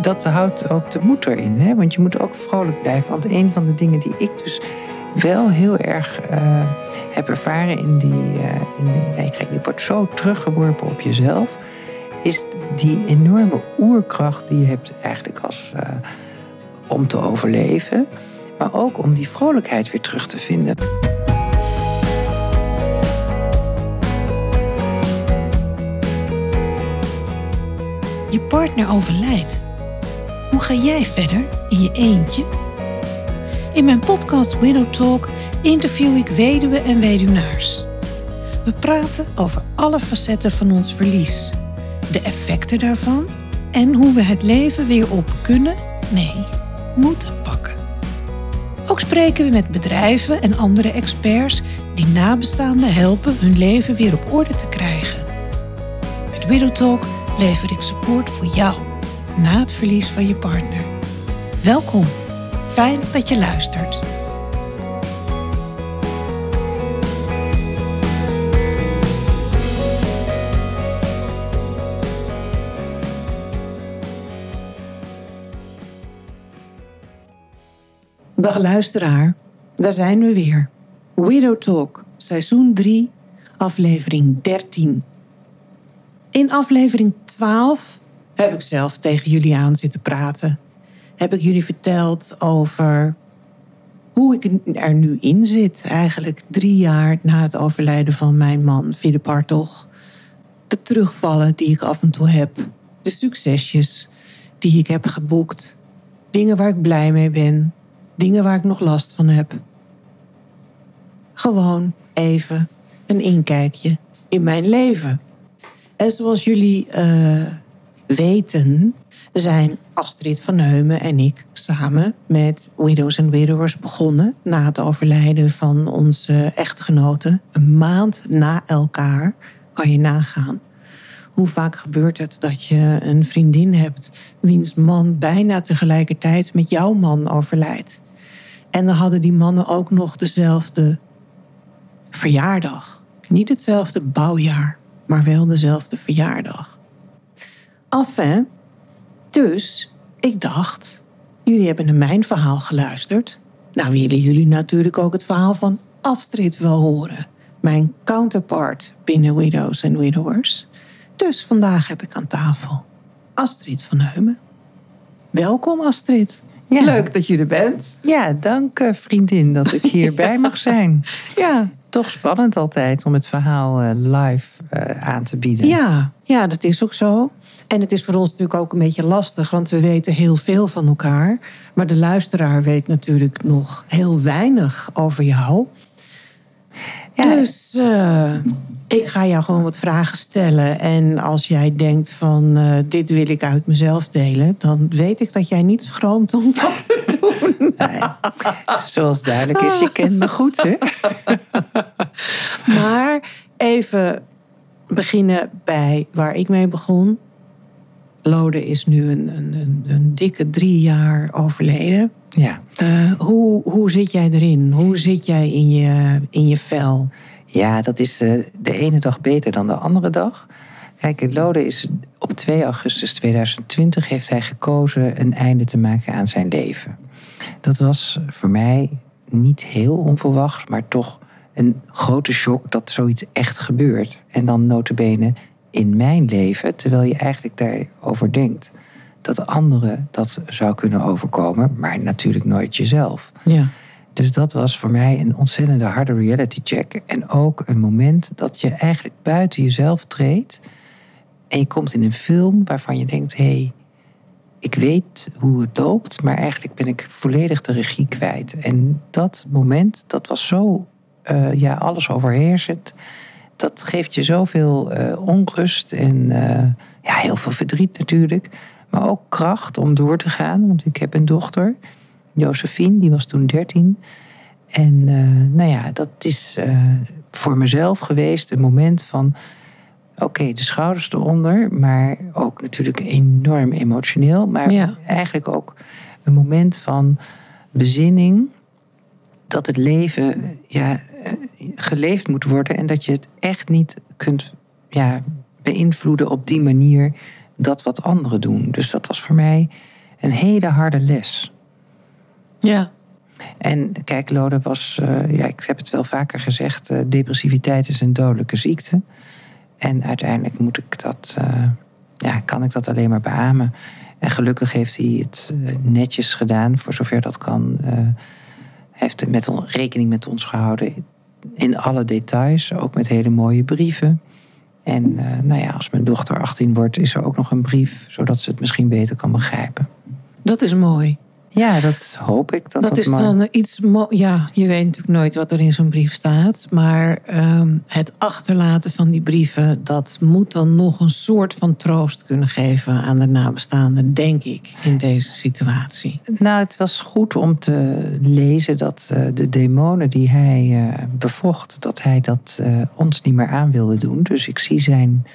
dat houdt ook de moed erin. Hè? Want je moet ook vrolijk blijven. Want een van de dingen die ik dus wel heel erg uh, heb ervaren in die. Uh, in die je wordt zo teruggeworpen op jezelf. Is die enorme oerkracht die je hebt eigenlijk als. Uh, om te overleven. Maar ook om die vrolijkheid weer terug te vinden. Je partner overlijdt. Hoe ga jij verder in je eentje? In mijn podcast Widow Talk interview ik weduwen en weduwnaars. We praten over alle facetten van ons verlies, de effecten daarvan en hoe we het leven weer op kunnen, nee, moeten pakken. Ook spreken we met bedrijven en andere experts die nabestaanden helpen hun leven weer op orde te krijgen. Met Widow Talk lever ik support voor jou na het verlies van je partner. Welkom, fijn dat je luistert. Dag luisteraar, daar zijn we weer. Widow Talk, seizoen 3, aflevering 13. In aflevering 12 heb ik zelf tegen jullie aan zitten praten. Heb ik jullie verteld over hoe ik er nu in zit. Eigenlijk drie jaar na het overlijden van mijn man, Philip Hartog. De terugvallen die ik af en toe heb. De succesjes die ik heb geboekt. Dingen waar ik blij mee ben. Dingen waar ik nog last van heb. Gewoon even een inkijkje in mijn leven. En zoals jullie uh, weten, zijn Astrid van Heumen en ik samen met Widows and Widowers begonnen na het overlijden van onze echtgenoten. Een maand na elkaar kan je nagaan. Hoe vaak gebeurt het dat je een vriendin hebt wiens man bijna tegelijkertijd met jouw man overlijdt? En dan hadden die mannen ook nog dezelfde verjaardag. Niet hetzelfde bouwjaar maar wel dezelfde verjaardag. Enfin, dus ik dacht, jullie hebben naar mijn verhaal geluisterd. Nou willen jullie natuurlijk ook het verhaal van Astrid wel horen. Mijn counterpart binnen Widows en Widowers. Dus vandaag heb ik aan tafel Astrid van Heumen. Welkom Astrid. Leuk dat je er bent. Ja, dank eh, vriendin dat ik hierbij mag zijn. Ja toch spannend altijd om het verhaal eh, live eh, aan te bieden. Ja, ja, dat is ook zo. En het is voor ons natuurlijk ook een beetje lastig, want we weten heel veel van elkaar. Maar de luisteraar weet natuurlijk nog heel weinig over jou. Dus uh, ik ga jou gewoon wat vragen stellen. En als jij denkt van uh, dit wil ik uit mezelf delen, dan weet ik dat jij niet schroomt om dat te doen. Nee. Zoals duidelijk is, je kent me goed, hè? maar even beginnen bij waar ik mee begon. Lode is nu een, een, een dikke drie jaar overleden. Ja. Uh, hoe, hoe zit jij erin? Hoe zit jij in je, in je vel? Ja, dat is uh, de ene dag beter dan de andere dag. Kijk, Lode is op 2 augustus 2020 heeft hij gekozen een einde te maken aan zijn leven. Dat was voor mij niet heel onverwachts, maar toch een grote shock dat zoiets echt gebeurt. En dan notabene in mijn leven, terwijl je eigenlijk daarover denkt dat anderen dat zou kunnen overkomen, maar natuurlijk nooit jezelf. Ja. Dus dat was voor mij een ontzettende harde reality check. En ook een moment dat je eigenlijk buiten jezelf treedt. En je komt in een film waarvan je denkt: hé, hey, ik weet hoe het loopt, maar eigenlijk ben ik volledig de regie kwijt. En dat moment, dat was zo uh, ja, alles overheersend. Dat geeft je zoveel uh, onrust en uh, ja, heel veel verdriet natuurlijk. Maar ook kracht om door te gaan. Want ik heb een dochter, Josephine, die was toen 13. En nou ja, dat is voor mezelf geweest een moment van oké, de schouders eronder, maar ook natuurlijk enorm emotioneel. Maar eigenlijk ook een moment van bezinning. Dat het leven ja, geleefd moet worden en dat je het echt niet kunt ja, beïnvloeden op die manier dat wat anderen doen. Dus dat was voor mij een hele harde les. Ja. En kijk, Lode was, uh, ja, ik heb het wel vaker gezegd, uh, depressiviteit is een dodelijke ziekte. En uiteindelijk moet ik dat, uh, ja, kan ik dat alleen maar beamen. En gelukkig heeft hij het netjes gedaan, voor zover dat kan. heeft met on, rekening met ons gehouden in alle details, ook met hele mooie brieven. En nou ja, als mijn dochter 18 wordt, is er ook nog een brief, zodat ze het misschien beter kan begrijpen. Dat is mooi. Ja, dat hoop ik. Dat, dat, dat is maar... dan iets. Ja, je weet natuurlijk nooit wat er in zo'n brief staat. Maar um, het achterlaten van die brieven, dat moet dan nog een soort van troost kunnen geven aan de nabestaanden, denk ik, in deze situatie. Nou, het was goed om te lezen dat uh, de demonen die hij uh, bevocht, dat hij dat uh, ons niet meer aan wilde doen. Dus ik zie zijn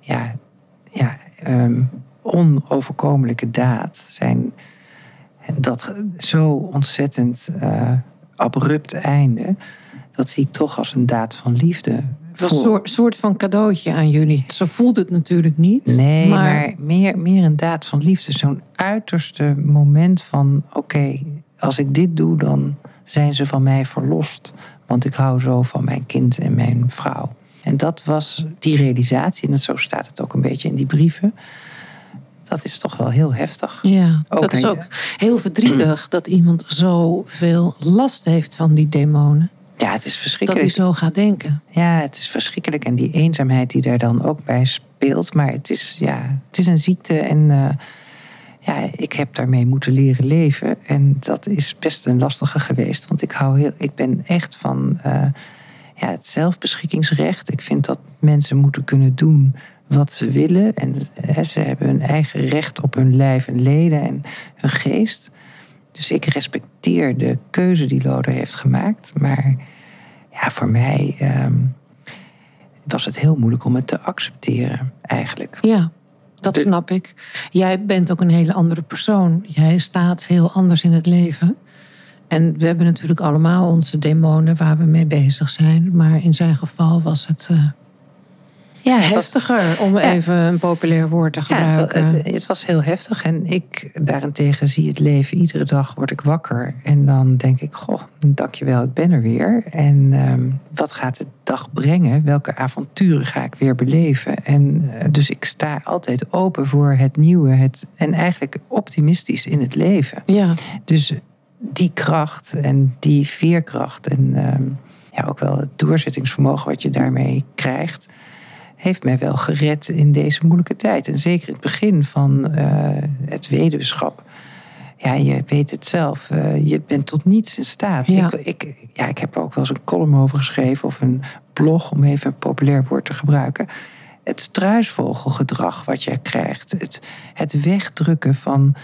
ja, ja, um, onoverkomelijke daad, zijn dat zo ontzettend uh, abrupt einde, dat zie ik toch als een daad van liefde. Het was een soort, soort van cadeautje aan jullie. Zo voelt het natuurlijk niet. Nee, maar, maar meer, meer een daad van liefde. Zo'n uiterste moment van: oké, okay, als ik dit doe, dan zijn ze van mij verlost. Want ik hou zo van mijn kind en mijn vrouw. En dat was die realisatie, en zo staat het ook een beetje in die brieven dat is toch wel heel heftig. Ja, ook dat is ook heel verdrietig dat iemand zoveel last heeft van die demonen. Ja, het is verschrikkelijk. Dat hij zo gaat denken. Ja, het is verschrikkelijk. En die eenzaamheid die daar dan ook bij speelt. Maar het is, ja, het is een ziekte en uh, ja, ik heb daarmee moeten leren leven. En dat is best een lastige geweest. Want ik, hou heel, ik ben echt van uh, ja, het zelfbeschikkingsrecht. Ik vind dat mensen moeten kunnen doen wat ze willen. En hè, ze hebben hun eigen recht op hun lijf en leden en hun geest. Dus ik respecteer de keuze die Loder heeft gemaakt. Maar ja, voor mij um, was het heel moeilijk om het te accepteren, eigenlijk. Ja, dat de... snap ik. Jij bent ook een hele andere persoon. Jij staat heel anders in het leven. En we hebben natuurlijk allemaal onze demonen waar we mee bezig zijn. Maar in zijn geval was het. Uh, ja, heftiger, was, om ja, even een populair woord te gebruiken. Ja, het, het, het, was heel heftig. En ik daarentegen zie het leven. Iedere dag word ik wakker. En dan denk ik, goh, dankjewel, ik ben er weer. En um, wat gaat de dag brengen? Welke avonturen ga ik weer beleven? En uh, dus ik sta altijd open voor het nieuwe. Het, en eigenlijk optimistisch in het leven. Ja. Dus die kracht en die veerkracht... en um, ja, ook wel het doorzettingsvermogen wat je daarmee krijgt heeft mij wel gered in deze moeilijke tijd. En zeker in het begin van uh, het weduwschap. Ja, je weet het zelf. Uh, je bent tot niets in staat. Ja. Ik, ik, ja, ik heb er ook wel eens een column over geschreven. Of een blog, om even een populair woord te gebruiken. Het struisvogelgedrag wat je krijgt. Het, het wegdrukken van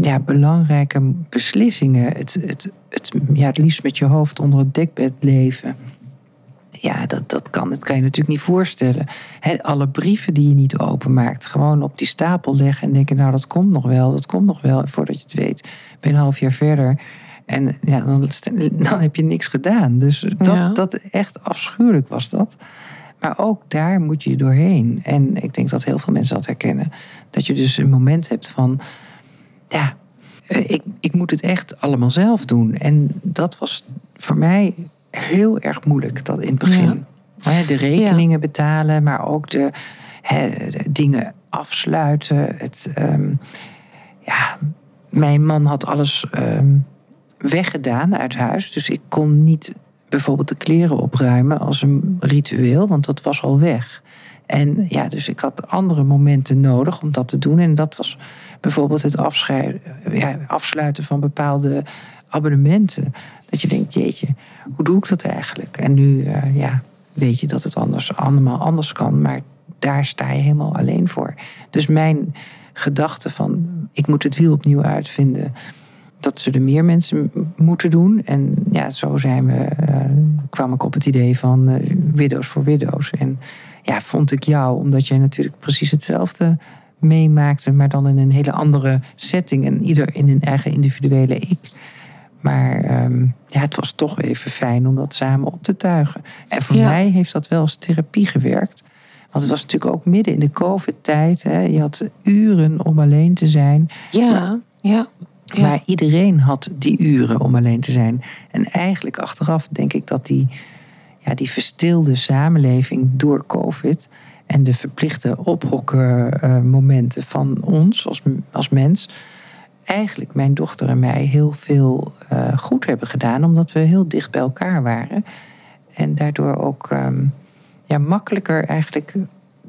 ja, belangrijke beslissingen. Het, het, het, ja, het liefst met je hoofd onder het dekbed leven ja, dat, dat, kan, dat kan je natuurlijk niet voorstellen. He, alle brieven die je niet openmaakt, gewoon op die stapel leggen en denken, nou dat komt nog wel, dat komt nog wel. voordat je het weet, ben je een half jaar verder. En ja, dan, dan heb je niks gedaan. Dus dat, ja. dat echt afschuwelijk was dat. Maar ook daar moet je doorheen. En ik denk dat heel veel mensen dat herkennen. Dat je dus een moment hebt van, ja, ik, ik moet het echt allemaal zelf doen. En dat was voor mij heel erg moeilijk dat in het begin. Ja. De rekeningen ja. betalen, maar ook de, he, de, dingen afsluiten. Het, um, ja, mijn man had alles um, weggedaan uit huis. Dus ik kon niet bijvoorbeeld de kleren opruimen als een ritueel, want dat was al weg. En ja, dus ik had andere momenten nodig om dat te doen. En dat was bijvoorbeeld het ja, afsluiten van bepaalde abonnementen. Dat je denkt, jeetje, hoe doe ik dat eigenlijk? En nu uh, ja, weet je dat het anders, allemaal anders kan, maar daar sta je helemaal alleen voor. Dus mijn gedachte van, ik moet het wiel opnieuw uitvinden, dat zullen meer mensen moeten doen. En ja, zo zijn we, uh, kwam ik op het idee van uh, Widows voor Widows. En ja, vond ik jou, omdat jij natuurlijk precies hetzelfde meemaakte, maar dan in een hele andere setting en ieder in een eigen individuele ik. Maar um, ja, het was toch even fijn om dat samen op te tuigen. En voor ja. mij heeft dat wel als therapie gewerkt. Want het was natuurlijk ook midden in de COVID-tijd. Hè? Je had uren om alleen te zijn. Ja, ja. ja. Maar iedereen had die uren om alleen te zijn. En eigenlijk achteraf denk ik dat die, ja, die verstilde samenleving door COVID en de verplichte ophokkenmomenten van ons als, als mens. Eigenlijk mijn dochter en mij heel veel uh, goed hebben gedaan, omdat we heel dicht bij elkaar waren. En daardoor ook um, ja, makkelijker eigenlijk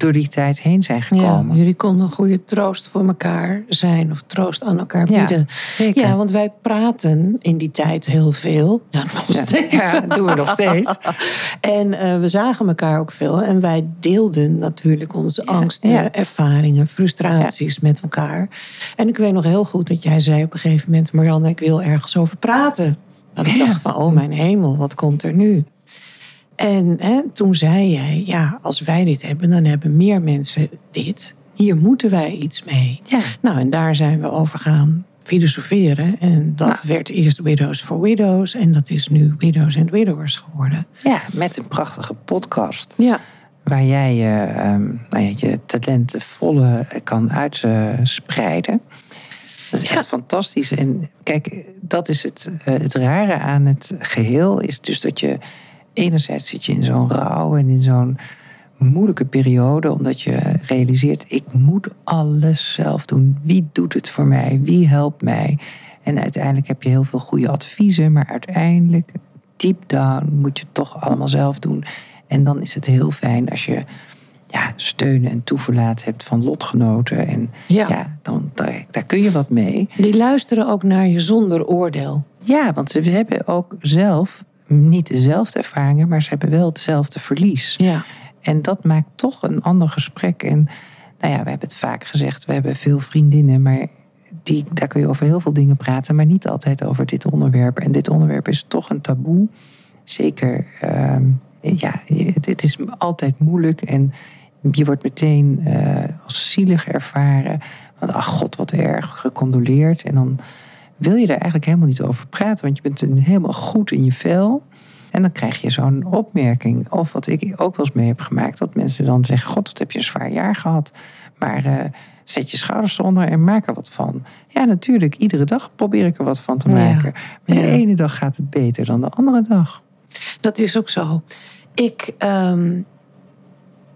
door die tijd heen zijn gekomen. Ja, jullie konden een goede troost voor elkaar zijn of troost aan elkaar bieden. Ja, zeker. Ja, want wij praten in die tijd heel veel. Ja, nog steeds. Ja, dat doen we nog steeds. en uh, we zagen elkaar ook veel. En wij deelden natuurlijk onze angsten, ervaringen, frustraties met elkaar. En ik weet nog heel goed dat jij zei op een gegeven moment... Marianne, ik wil ergens over praten. Dat ik dacht van, oh mijn hemel, wat komt er nu? En hè, toen zei jij, ja, als wij dit hebben, dan hebben meer mensen dit. Hier moeten wij iets mee. Ja. Nou, en daar zijn we over gaan filosoferen. En dat nou. werd eerst Widows for Widows. En dat is nu Widows and Widowers geworden. Ja, met een prachtige podcast. Ja. Waar jij uh, um, nou ja, je talenten volle kan uitspreiden. Dat is echt ja. fantastisch. En kijk, dat is het, uh, het rare aan het geheel. Is dus dat je enerzijds zit je in zo'n rouw en in zo'n moeilijke periode, omdat je realiseert: ik moet alles zelf doen. Wie doet het voor mij? Wie helpt mij? En uiteindelijk heb je heel veel goede adviezen, maar uiteindelijk, deep down, moet je het toch allemaal zelf doen. En dan is het heel fijn als je ja, steunen en toeverlaat hebt van lotgenoten. En ja, ja dan, daar, daar, kun je wat mee. Die luisteren ook naar je zonder oordeel. Ja, want ze hebben ook zelf niet dezelfde ervaringen, maar ze hebben wel hetzelfde verlies. Ja. En dat maakt toch een ander gesprek. En nou ja, we hebben het vaak gezegd, we hebben veel vriendinnen, maar die, daar kun je over heel veel dingen praten, maar niet altijd over dit onderwerp. En dit onderwerp is toch een taboe. Zeker, uh, ja, het, het, is altijd moeilijk en je wordt meteen uh, als zielig ervaren. Want ach god, wat erg, gecondoleerd. En dan wil je daar eigenlijk helemaal niet over praten, want je bent helemaal goed in je vel. En dan krijg je zo'n opmerking. Of wat ik ook wel eens mee heb gemaakt, dat mensen dan zeggen: God, wat heb je een zwaar jaar gehad. Maar uh, zet je schouders eronder en maak er wat van. Ja, natuurlijk, iedere dag probeer ik er wat van te maken. Maar de ene dag gaat het beter dan de andere dag. Dat is ook zo. Ik um,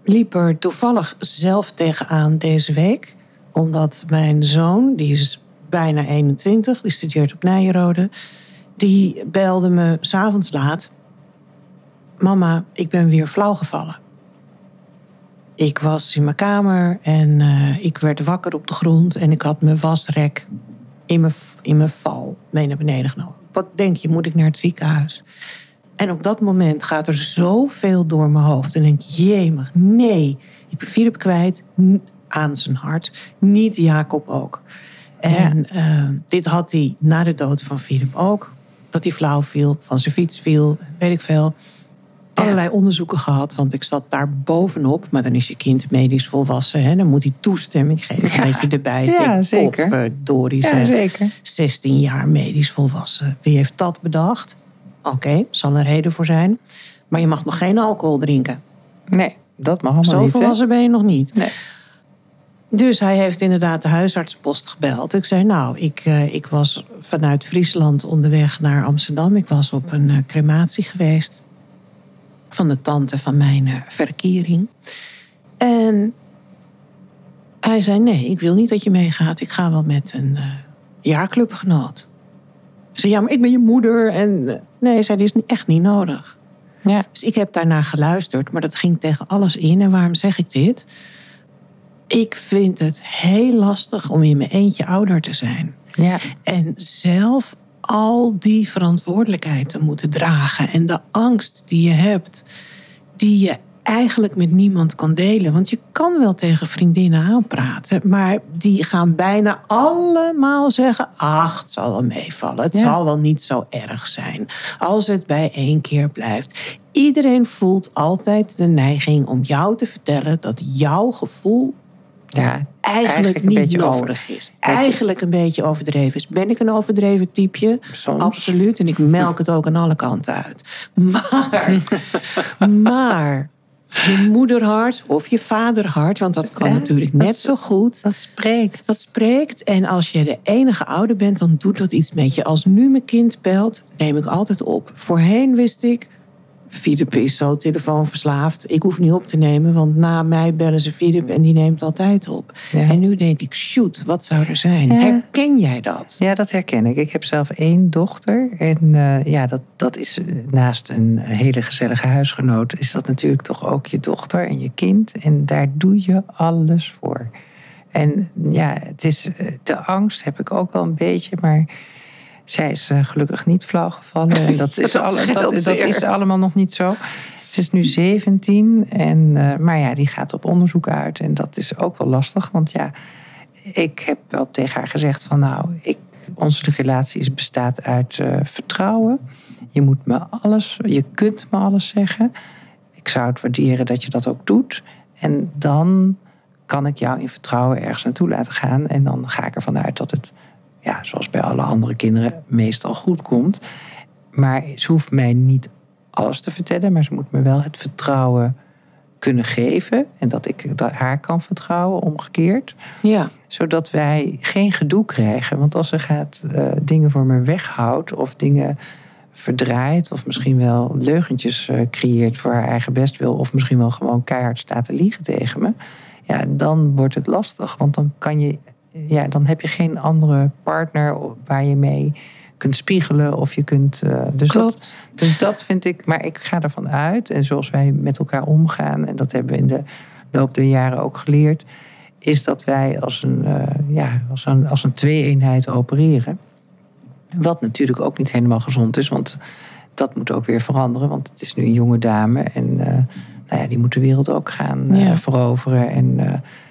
liep er toevallig zelf tegenaan deze week. Omdat mijn zoon, die is bijna 21, die studeert op Nijenrode. Die belde me s'avonds laat. Mama, ik ben weer flauw gevallen. Ik was in mijn kamer en uh, ik werd wakker op de grond en ik had mijn wasrek in mijn, in mijn val mee naar beneden genomen. Wat denk je, moet ik naar het ziekenhuis? En op dat moment gaat er zoveel door mijn hoofd. En denk ik, jemig, nee, ik ben Philip kwijt aan zijn hart. Niet Jacob ook. En ja. uh, dit had hij na de dood van Philip ook. Dat hij flauw viel, van zijn fiets viel, weet ik veel. Allerlei onderzoeken gehad, want ik zat daar bovenop. Maar dan is je kind medisch volwassen. Hè? Dan moet hij toestemming geven ja. dat je erbij ja, zeker. Potverdorie, ja, zeker. 16 jaar medisch volwassen. Wie heeft dat bedacht? Oké, okay, zal er reden voor zijn. Maar je mag nog geen alcohol drinken. Nee, dat mag allemaal Zo niet. Zo volwassen ben je nog niet. Nee. Dus hij heeft inderdaad de huisartspost gebeld. Ik zei, nou, ik, uh, ik was vanuit Friesland onderweg naar Amsterdam. Ik was op een uh, crematie geweest. Van de tante van mijn uh, verkering. En hij zei, nee, ik wil niet dat je meegaat. Ik ga wel met een jaarclubgenoot. Ik zei, ja, maar ik ben je moeder. En nee, zei, dit is echt niet nodig. Ja. Dus ik heb daarna geluisterd. Maar dat ging tegen alles in. En waarom zeg ik dit? Ik vind het heel lastig om in mijn eentje ouder te zijn. Ja. En zelf al die verantwoordelijkheid te moeten dragen. En de angst die je hebt, die je eigenlijk met niemand kan delen. Want je kan wel tegen vriendinnen aanpraten, maar die gaan bijna allemaal zeggen: Ach, het zal wel meevallen. Het ja. zal wel niet zo erg zijn. Als het bij één keer blijft. Iedereen voelt altijd de neiging om jou te vertellen dat jouw gevoel ja, eigenlijk, eigenlijk niet nodig is. Eigenlijk een beetje overdreven is. Ben ik een overdreven typeje? Soms. Absoluut. En ik melk het ook aan alle kanten uit. Maar, maar je moederhart of je vaderhart, want dat kan natuurlijk net zo goed. Dat spreekt. Dat spreekt. En als je de enige ouder bent, dan doet dat iets met je. Als nu mijn kind belt, neem ik altijd op. Voorheen wist ik, Filip is zo telefoonverslaafd. Ik hoef niet op te nemen, want na mij bellen ze Filip en die neemt altijd op. Ja. En nu denk ik, shoot, wat zou er zijn? Ja. Herken jij dat? Ja, dat herken ik. Ik heb zelf één dochter. En eh, ja, dat, dat is eh, naast een hele gezellige huisgenoot... is dat natuurlijk toch ook je dochter en je kind. En daar doe je alles voor. En ja, het is, eh, de angst heb ik ook wel een beetje, maar... Zij is eh, gelukkig niet flauw gevallen. En dat, is Dat alle- dat, is allemaal nog niet zo. Ze is nu 17, en, eh, maar ja, die gaat op onderzoek uit. En dat is ook wel lastig, want ja, ik heb wel tegen haar gezegd van nou, ik, onze relatie is- bestaat uit eh, vertrouwen. Je moet me alles, je kunt me alles zeggen. Ik zou het waarderen dat je dat ook doet. En dan kan ik jou in vertrouwen ergens naartoe laten gaan. En dan ga ik ervan uit dat het, ja, zoals bij alle andere kinderen, meestal goed komt. Maar ze hoeft mij niet alles te vertellen, maar ze moet me wel het vertrouwen kunnen geven. En dat ik haar kan vertrouwen, omgekeerd Ja. zodat wij geen gedoe krijgen. Want als ze gaat eh, dingen voor me weghoudt of dingen verdraait of misschien wel leugentjes eh, creëert voor haar eigen bestwil of misschien wel gewoon keihard staat te liegen tegen me, ja, dan wordt het lastig. Want dan kan je, ja, dan heb je geen andere partner waar je mee kunt spiegelen of je kunt. eh, dus dat, dus dat vind ik, maar ik ga ervan uit. En zoals wij met elkaar omgaan, en dat hebben we in de loop der jaren ook geleerd, is dat wij als een, eh, ja, als een, als een twee-eenheid opereren. Wat natuurlijk ook niet helemaal gezond is, want dat moet ook weer veranderen. Want het is nu een jonge dame en eh, nou ja, die moet de wereld ook gaan Ja. veroveren en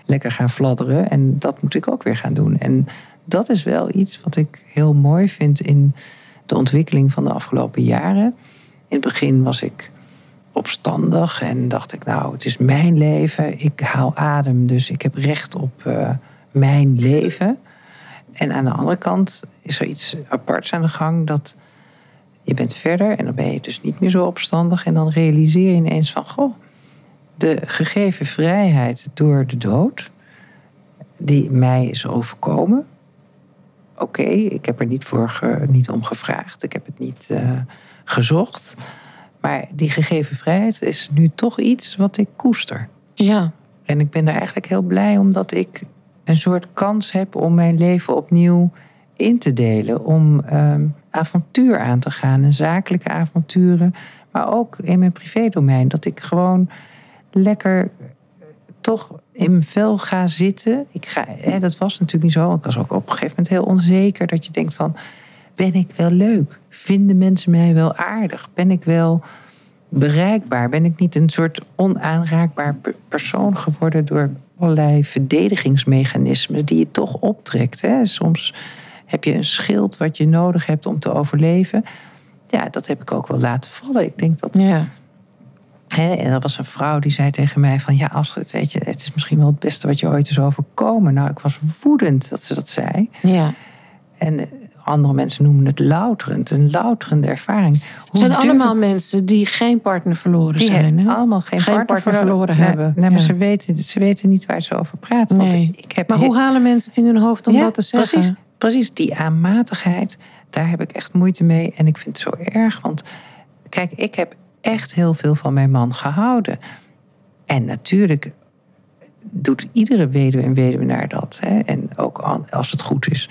lekker gaan fladderen. En dat moet ik ook weer gaan doen. En dat is wel iets wat ik heel mooi vind in de ontwikkeling van de afgelopen jaren. In het begin was ik opstandig en dacht ik, nou, het is mijn leven. Ik haal adem, dus ik heb recht op eh, mijn leven. En aan de andere kant is er iets aparts aan de gang dat je bent verder en dan ben je dus niet meer zo opstandig. En dan realiseer je ineens van, goh, de gegeven vrijheid door de dood, die mij is overkomen. Oké, ik heb er niet, voor ge- niet om gevraagd, ik heb het niet eh, gezocht. Maar die gegeven vrijheid is nu toch iets wat ik koester. Ja. En ik ben er eigenlijk heel blij omdat ik een soort kans heb om mijn leven opnieuw in te delen. Om ehm, avontuur aan te gaan, en zakelijke avonturen. Maar ook in mijn privédomein. Dat ik gewoon lekker toch in vel ga zitten. Ik ga, hè, dat was natuurlijk niet zo. Ik was ook op een gegeven moment heel onzeker. Dat je denkt van, ben ik wel leuk? Vinden mensen mij wel aardig? Ben ik wel bereikbaar? Ben ik niet een soort onaanraakbaar pe- persoon geworden door allerlei verdedigingsmechanismen die je toch optrekt? Hè? Soms heb je een schild wat je nodig hebt om te overleven. Ja, dat heb ik ook wel laten vallen. Ik denk dat. Ja. En er was een vrouw die zei tegen mij: van ja, Astrid, weet je, het is misschien wel het beste wat je ooit is overkomen. Nou, ik was woedend dat ze dat zei. Ja. En andere mensen noemen het louterend, een louterende ervaring. Het Hoe zijn allemaal mensen die geen partner verloren die zijn. allemaal geen, Geen partner, partner verloren hebben. Nee, maar Ja. ze, weten, ze weten niet waar ze over praten. Want Nee. ik heb Maar hoe halen mensen het in hun hoofd om Ja, dat te zeggen? Precies, precies, die aanmatigheid, daar heb ik echt moeite mee. En ik vind het zo erg, want kijk, ik heb echt heel veel van mijn man gehouden. En natuurlijk doet iedere weduwe en weduwenaar dat. Hè? En ook als het goed is,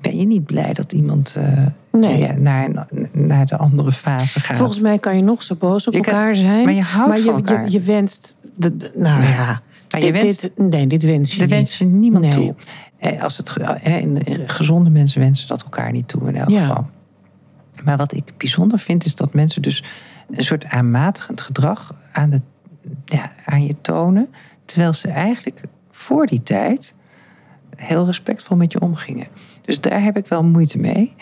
ben je niet blij dat iemand eh, Nee. ja, naar, naar de andere fase gaat. Volgens mij kan je nog zo boos op Je kan- elkaar zijn. maar je houdt van je, elkaar. Je, je wenst... De, de- nou ja, Maar je dit, wenst- dit- nee, dit wens je Dat niet. wens je niemand Nee. toe. Eh, Als het, eh, en gezonde mensen wensen dat elkaar niet toe in elk Ja. geval. Maar wat ik bijzonder vind, is dat mensen dus een soort aanmatigend gedrag aan, de, ja, aan je tonen. Terwijl ze eigenlijk voor die tijd heel respectvol met je omgingen. Dus daar heb ik wel moeite mee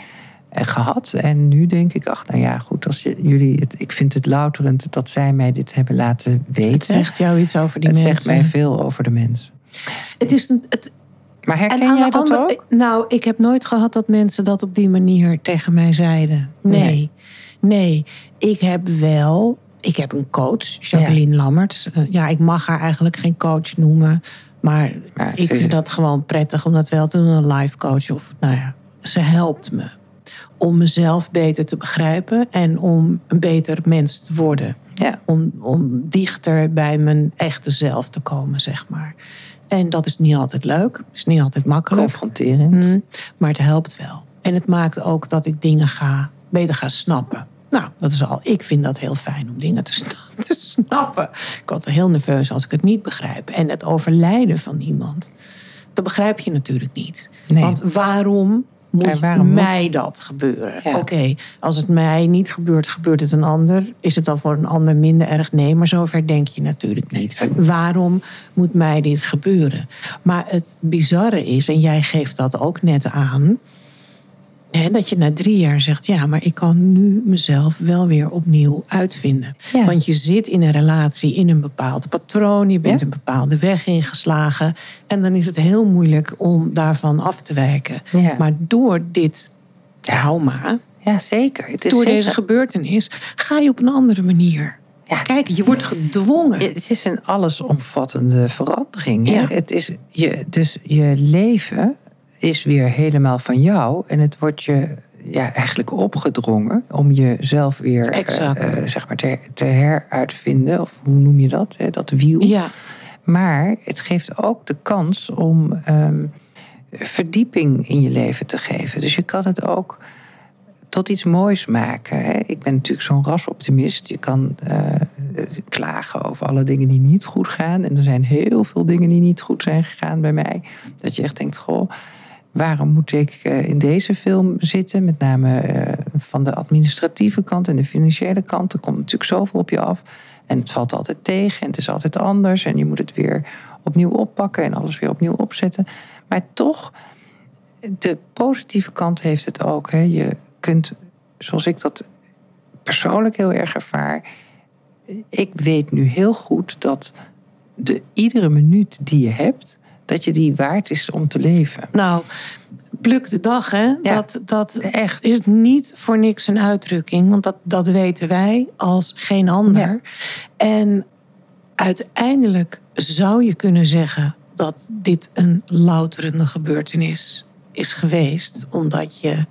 eh, gehad. En nu denk ik, ach, nou ja, goed, als je, jullie het, ik vind het louterend dat zij mij dit hebben laten weten. Het zegt jou iets over die Het mensen. zegt mij veel over de mens. Het is een, het, Maar herken jij dat andere- ook? Nou, ik heb nooit gehad dat mensen dat op die manier tegen mij zeiden. Nee. Nee. Nee. Ik heb wel ik heb een coach, Jacqueline Lammerts. Eh, ja, ik mag haar eigenlijk geen coach noemen. Maar ik vind dat gewoon prettig om dat wel te doen. Een life coach. Of, nou ja, ze helpt me om mezelf beter te begrijpen en om een beter mens te worden. Ja. Om, om dichter bij mijn echte zelf te komen, zeg maar. En dat is niet altijd leuk, is niet altijd makkelijk. Confronterend. Mm, maar het helpt wel. En het maakt ook dat ik dingen ga, beter ga snappen. Nou, dat is al. Ik vind dat heel fijn om dingen te, sna- te snappen. Ik word heel nerveus als ik het niet begrijp. En het overlijden van iemand, dat begrijp je natuurlijk niet. Nee. Want waarom moet mij dat gebeuren? Ja. Oké, als het mij niet gebeurt, gebeurt het een ander. Is het dan voor een ander minder erg? Nee, maar zover denk je natuurlijk niet. Waarom moet mij dit gebeuren? Maar het bizarre is, en jij geeft dat ook net aan... Hè, dat je na drie jaar zegt, ja, maar ik kan nu mezelf wel weer opnieuw uitvinden. Ja. Want je zit in een relatie, in een bepaald patroon, je bent Ja. een bepaalde weg ingeslagen. En dan is het heel moeilijk om daarvan af te wijken. Ja. Maar door dit trauma, Ja, zeker. Het is door zeker- deze gebeurtenis, ga je op een andere manier. Ja. Kijk, je wordt gedwongen. Het is een allesomvattende verandering. Het is je, dus je leven is weer helemaal van jou. En het wordt je ja, eigenlijk opgedrongen om jezelf weer eh, Exact. eh, zeg maar te, te heruitvinden. Of hoe noem je dat? Hè? Dat wiel. Ja, Maar het geeft ook de kans om ehm, verdieping in je leven te geven. Dus je kan het ook tot iets moois maken. Hè? Ik ben natuurlijk zo'n rasoptimist. Je kan eh, klagen over alle dingen die niet goed gaan. En er zijn heel veel dingen die niet goed zijn gegaan bij mij. Dat je echt denkt, goh, waarom moet ik eh, in deze film zitten? Met name eh, van de administratieve kant en de financiële kant. Er komt natuurlijk zoveel op je af. En het valt altijd tegen en het is altijd anders. En je moet het weer opnieuw oppakken en alles weer opnieuw opzetten. Maar toch, de positieve kant heeft het ook. Hè. Je kunt, zoals ik dat persoonlijk heel erg ervaar. Ik weet nu heel goed dat de, iedere minuut die je hebt, dat je die waard is om te leven. nou, pluk de dag, hè? Ja. Dat, dat Echt. is niet voor niks een uitdrukking. Want dat, dat weten wij als geen ander. Ja. En uiteindelijk zou je kunnen zeggen dat dit een louterende gebeurtenis is geweest. Omdat je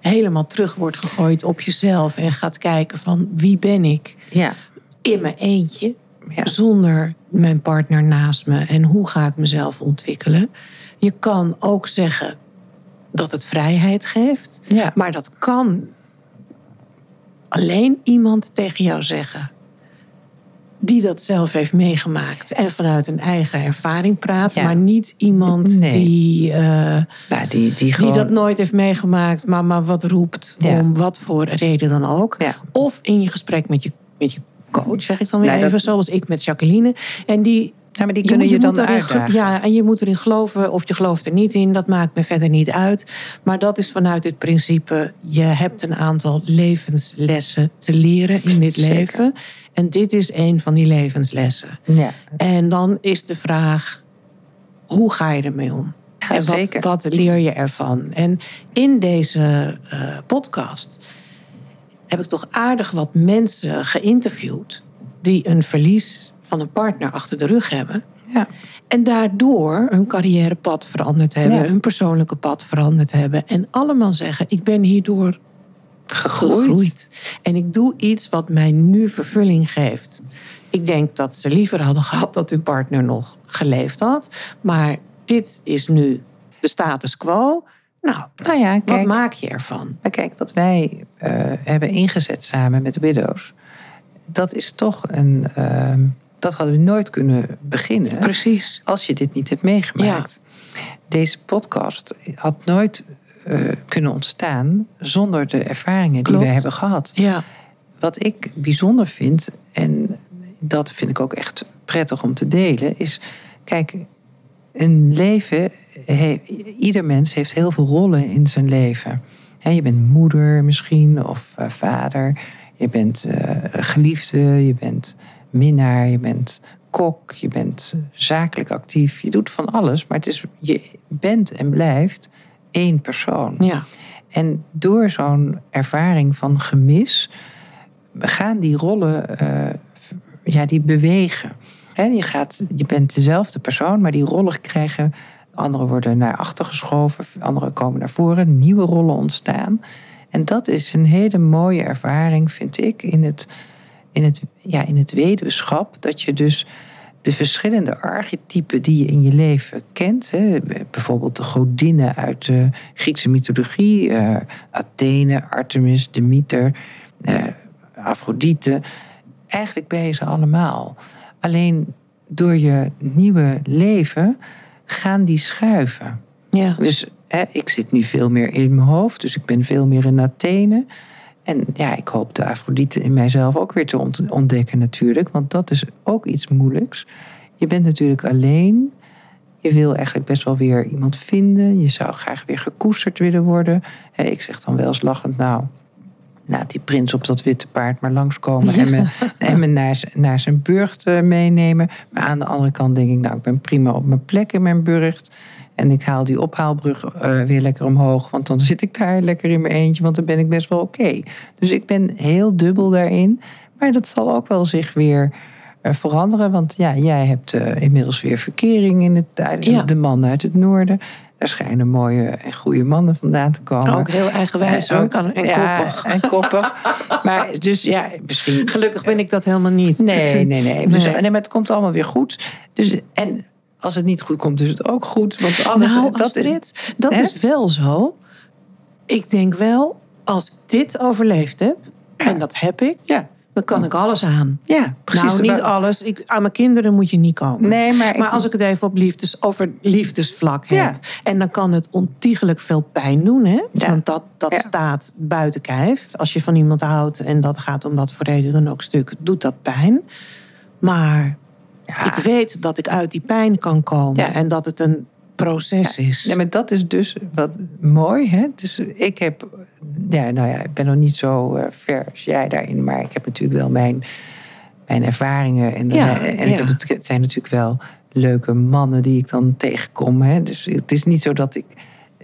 helemaal terug wordt gegooid op jezelf en gaat kijken van wie ben ik Ja, in mijn eentje. Ja. Zonder mijn partner naast me. En hoe ga ik mezelf ontwikkelen? Je kan ook zeggen dat het vrijheid geeft. Ja. Maar dat kan alleen iemand tegen jou zeggen. Die dat zelf heeft meegemaakt. En vanuit een eigen ervaring praat. Ja. Maar niet iemand Nee. die, eh, nou, die, die dat nooit heeft meegemaakt. Maar, maar wat roept. Ja. Om wat voor reden dan ook. Ja. Of in je gesprek met je, met je coach, zeg ik dan weer Nee, dat- even. Zoals ik met Jacqueline. En die Ja, maar die kunnen je, dan erin ge- uitdagen. Ja, en je moet erin geloven of je gelooft er niet in. Dat maakt me verder niet uit. Maar dat is vanuit het principe... je hebt een aantal levenslessen te leren in dit Zeker. leven. En dit is een van die levenslessen. Ja, En dan is de vraag, hoe ga je ermee om? Ja, en wat, zeker. wat leer je ervan? En in deze eh, podcast heb ik toch aardig wat mensen geïnterviewd... die een verlies van een partner achter de rug hebben... ja. En daardoor hun carrièrepad veranderd hebben, Ja. hun persoonlijke pad veranderd hebben. En allemaal zeggen: Ik ben hierdoor Gegroeid. gegroeid. En ik doe iets wat mij nu vervulling geeft. Ik denk dat ze liever hadden gehad dat hun partner nog geleefd had. Maar dit is nu de status quo. Nou, Nou ja, wat kijk, maak je ervan? maar kijk, wat wij eh, hebben ingezet samen met de Widows... dat is toch een... ehm, dat hadden we nooit kunnen beginnen... Precies. als je dit niet hebt meegemaakt. Deze podcast had nooit eh, kunnen ontstaan... zonder de ervaringen die wij hebben gehad. Ja, Wat ik bijzonder vind, en dat vind ik ook echt prettig om te delen, is: kijk, een leven, he- ieder mens heeft heel veel rollen in zijn leven. Je bent moeder misschien, of eh, vader, je bent eh, geliefde, je bent minnaar, je bent kok, je bent zakelijk actief, je doet van alles, maar het is, je bent en blijft één persoon. ja. En door zo'n ervaring van gemis gaan die rollen, eh, ja, die bewegen. Je, gaat, je bent dezelfde persoon, maar die rollen krijgen. Anderen worden naar achter geschoven, anderen komen naar voren, nieuwe rollen ontstaan. En dat is een hele mooie ervaring, vind ik, in het, in het, ja, in het weduwschap. Dat je dus de verschillende archetypen die je in je leven kent. Hè, bijvoorbeeld de godinnen uit de Griekse mythologie, uh, Athene, Artemis, Demeter, uh, Afrodite. Eigenlijk ben ze allemaal. Alleen door je nieuwe leven gaan die schuiven. Ja. Dus hè, ik zit nu veel meer in mijn hoofd, dus ik ben veel meer in Athene. En ja, ik hoop de Afrodite in mijzelf ook weer te ontdekken natuurlijk. Want dat is ook iets moeilijks. Je bent natuurlijk alleen. Je wil eigenlijk best wel weer iemand vinden. Je zou graag weer gekoesterd willen worden. Ik zeg dan wel eens lachend, nou, laat die prins op dat witte paard maar langskomen en me, en me naar, naar zijn burcht eh, meenemen. Maar aan de andere kant denk ik, nou, ik ben prima op mijn plek in mijn burcht. En ik haal die ophaalbrug uh, weer lekker omhoog. Want dan zit ik daar lekker in mijn eentje. Want dan ben ik best wel oké. Dus ik ben heel dubbel daarin. Maar dat zal ook wel zich weer uh, veranderen. Want ja, jij hebt inmiddels weer verkering in het ja. de man uit het noorden. Er schijnen mooie en goede mannen vandaan te komen. Ook heel eigenwijs. En, en ja, koppig. En koppig. maar dus ja, misschien... Gelukkig ben ik dat helemaal niet. Nee, nee, nee. Dus, nee. maar het komt allemaal weer goed. Dus, en als het niet goed komt, is het ook goed. Want alles, nou, dat, Astrid, dat hè? is wel zo. Ik denk wel, als ik dit overleefd heb, ja. en dat heb ik, ja. Dan kan ik alles aan. Ja, precies. Nou, niet alles. Ik, aan mijn kinderen moet je niet komen. Nee, maar, maar als ik het even op liefdes, over liefdesvlak heb. En dan kan het ontiegelijk veel pijn doen. Hè? Want dat, dat staat buiten kijf. Als je van iemand houdt en dat gaat om wat voor reden dan ook stuk, doet dat pijn. Maar ja. Ik weet dat ik uit die pijn kan komen en dat het een proces ja. is. Ja, maar dat is dus wat mooi. Hè? Dus ik heb, ja, nou ja, ik ben nog niet zo uh, ver als jij daarin, maar ik heb natuurlijk wel mijn, mijn ervaringen. En, ja, en ja. het, het zijn natuurlijk wel leuke mannen die ik dan tegenkom. Hè? Dus het is niet zo dat ik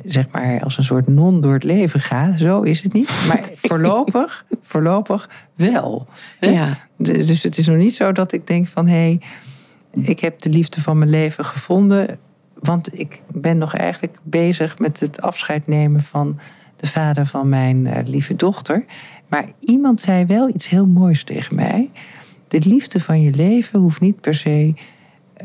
zeg maar als een soort non door het leven ga. Zo is het niet. Maar voorlopig, voorlopig wel. Hè? Ja. Dus het is nog niet zo dat ik denk van hé. Hey, ik heb de liefde van mijn leven gevonden. Want ik ben nog eigenlijk bezig met het afscheid nemen van de vader van mijn uh, lieve dochter. Maar iemand zei wel iets heel moois tegen mij. De liefde van je leven hoeft niet per se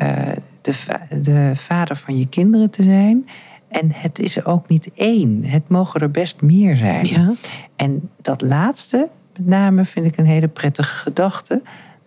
uh, de, va de vader van je kinderen te zijn. En het is er ook niet één. Het mogen er best meer zijn. Ja. En dat laatste, met name, vind ik een hele prettige gedachte.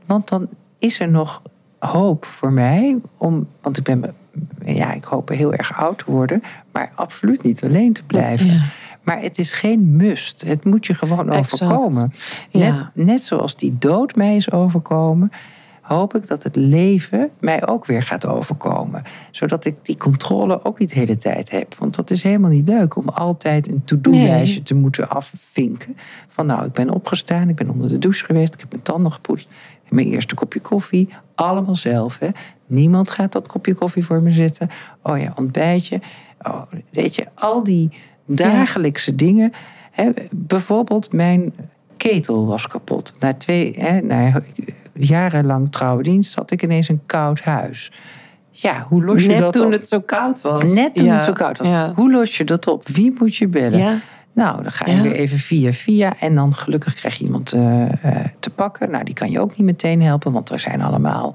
Want dan is er nog hoop voor mij om, want ik ben, ja, ik hoop heel erg oud te worden, maar absoluut niet alleen te blijven. Ja. Maar het is geen must. Het moet je gewoon exact. overkomen. Ja. Net, net zoals die dood mij is overkomen, hoop ik dat het leven mij ook weer gaat overkomen. Zodat ik die controle ook niet de hele tijd heb. Want dat is helemaal niet leuk om altijd een to-do-lijstje Nee. te moeten afvinken. Van nou, ik ben opgestaan, ik ben onder de douche geweest, ik heb mijn tanden gepoetst. Mijn eerste kopje koffie, allemaal zelf. Hè. Niemand gaat dat kopje koffie voor me zetten. Oh ja, ontbijtje. Oh, weet je, al die dagelijkse dingen. Hè, bijvoorbeeld, mijn ketel was kapot. Na, twee, hè, na jarenlang trouwdienst had ik ineens een koud huis. Ja, hoe los je Net dat toen op? het zo koud was. Net toen Ja. het zo koud was. Ja. Hoe los je dat op? Wie moet je bellen? Nou, dan ga je Ja. weer even via via. En dan gelukkig krijg je iemand eh, eh, te pakken. Nou, die kan je ook niet meteen helpen, want er zijn allemaal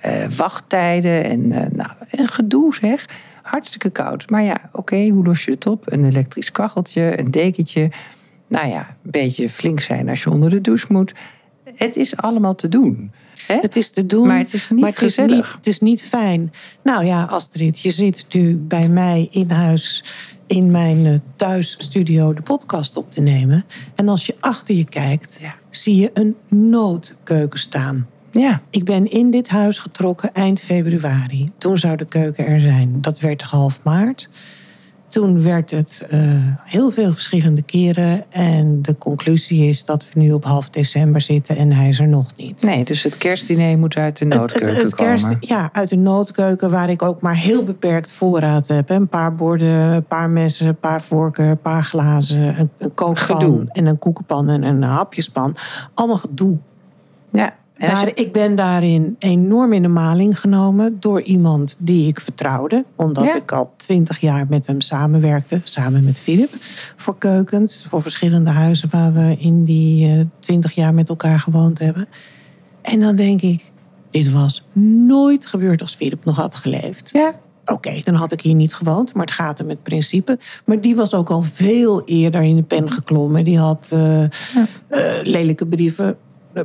eh, wachttijden en nou, een gedoe zeg. Hartstikke koud. Maar ja, oké, hoe los je het op? Een elektrisch kacheltje, een dekentje. Nou ja, een beetje flink zijn als je onder de douche moet. Het is allemaal te doen. Hè? Het is te doen, Maar het is niet maar het is gezellig. niet, het is niet fijn. Nou ja, Astrid, je zit nu bij mij in huis in mijn eh, thuisstudio de podcast op te nemen. En als je achter je kijkt, Ja. zie je een noodkeuken staan. Ja, Ik ben in dit huis getrokken eind februari. Toen zou de keuken er zijn. Dat werd half maart. Toen werd het uh, heel veel verschillende keren. En de conclusie is dat we nu op half december zitten en hij is er nog niet. Nee, dus het kerstdiner moet uit de noodkeuken het, het, kerst, komen. Ja, uit de noodkeuken waar ik ook maar heel beperkt voorraad heb. Een paar borden, een paar messen, een paar vorken, een paar glazen, een, een kookpan en een koekenpan en een hapjespan. Allemaal gedoe. Ja. Daar, ik ben daarin enorm in de maling genomen door iemand die ik vertrouwde. Omdat ik al twintig jaar met hem samenwerkte, samen met Philip. Voor keukens, voor verschillende huizen waar we in die eh, twintig jaar met elkaar gewoond hebben. En dan denk ik, dit was nooit gebeurd als Philip nog had geleefd. Ja. Oké, dan had ik hier niet gewoond, maar het gaat om het principe. Maar die was ook al veel eerder in de pen geklommen. Die had uh, ja. uh, lelijke brieven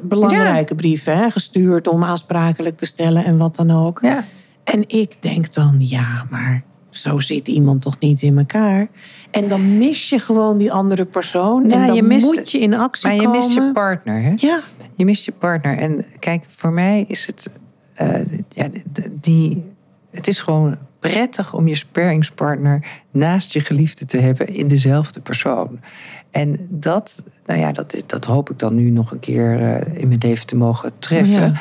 belangrijke brieven hè, gestuurd om aansprakelijk te stellen en wat dan ook. Ja. En ik denk dan, ja, maar zo zit iemand toch niet in elkaar. En dan mis je gewoon die andere persoon. Ja, en dan je mist, moet je in actie komen. Maar je mist je partner, hè? Ja. Je mist je partner. En kijk, voor mij is het... Uh, ja, die, het is gewoon prettig om je sparringspartner naast je geliefde te hebben in dezelfde persoon. En dat, nou ja, dat, dat hoop ik dan nu nog een keer uh, in mijn leven te mogen treffen.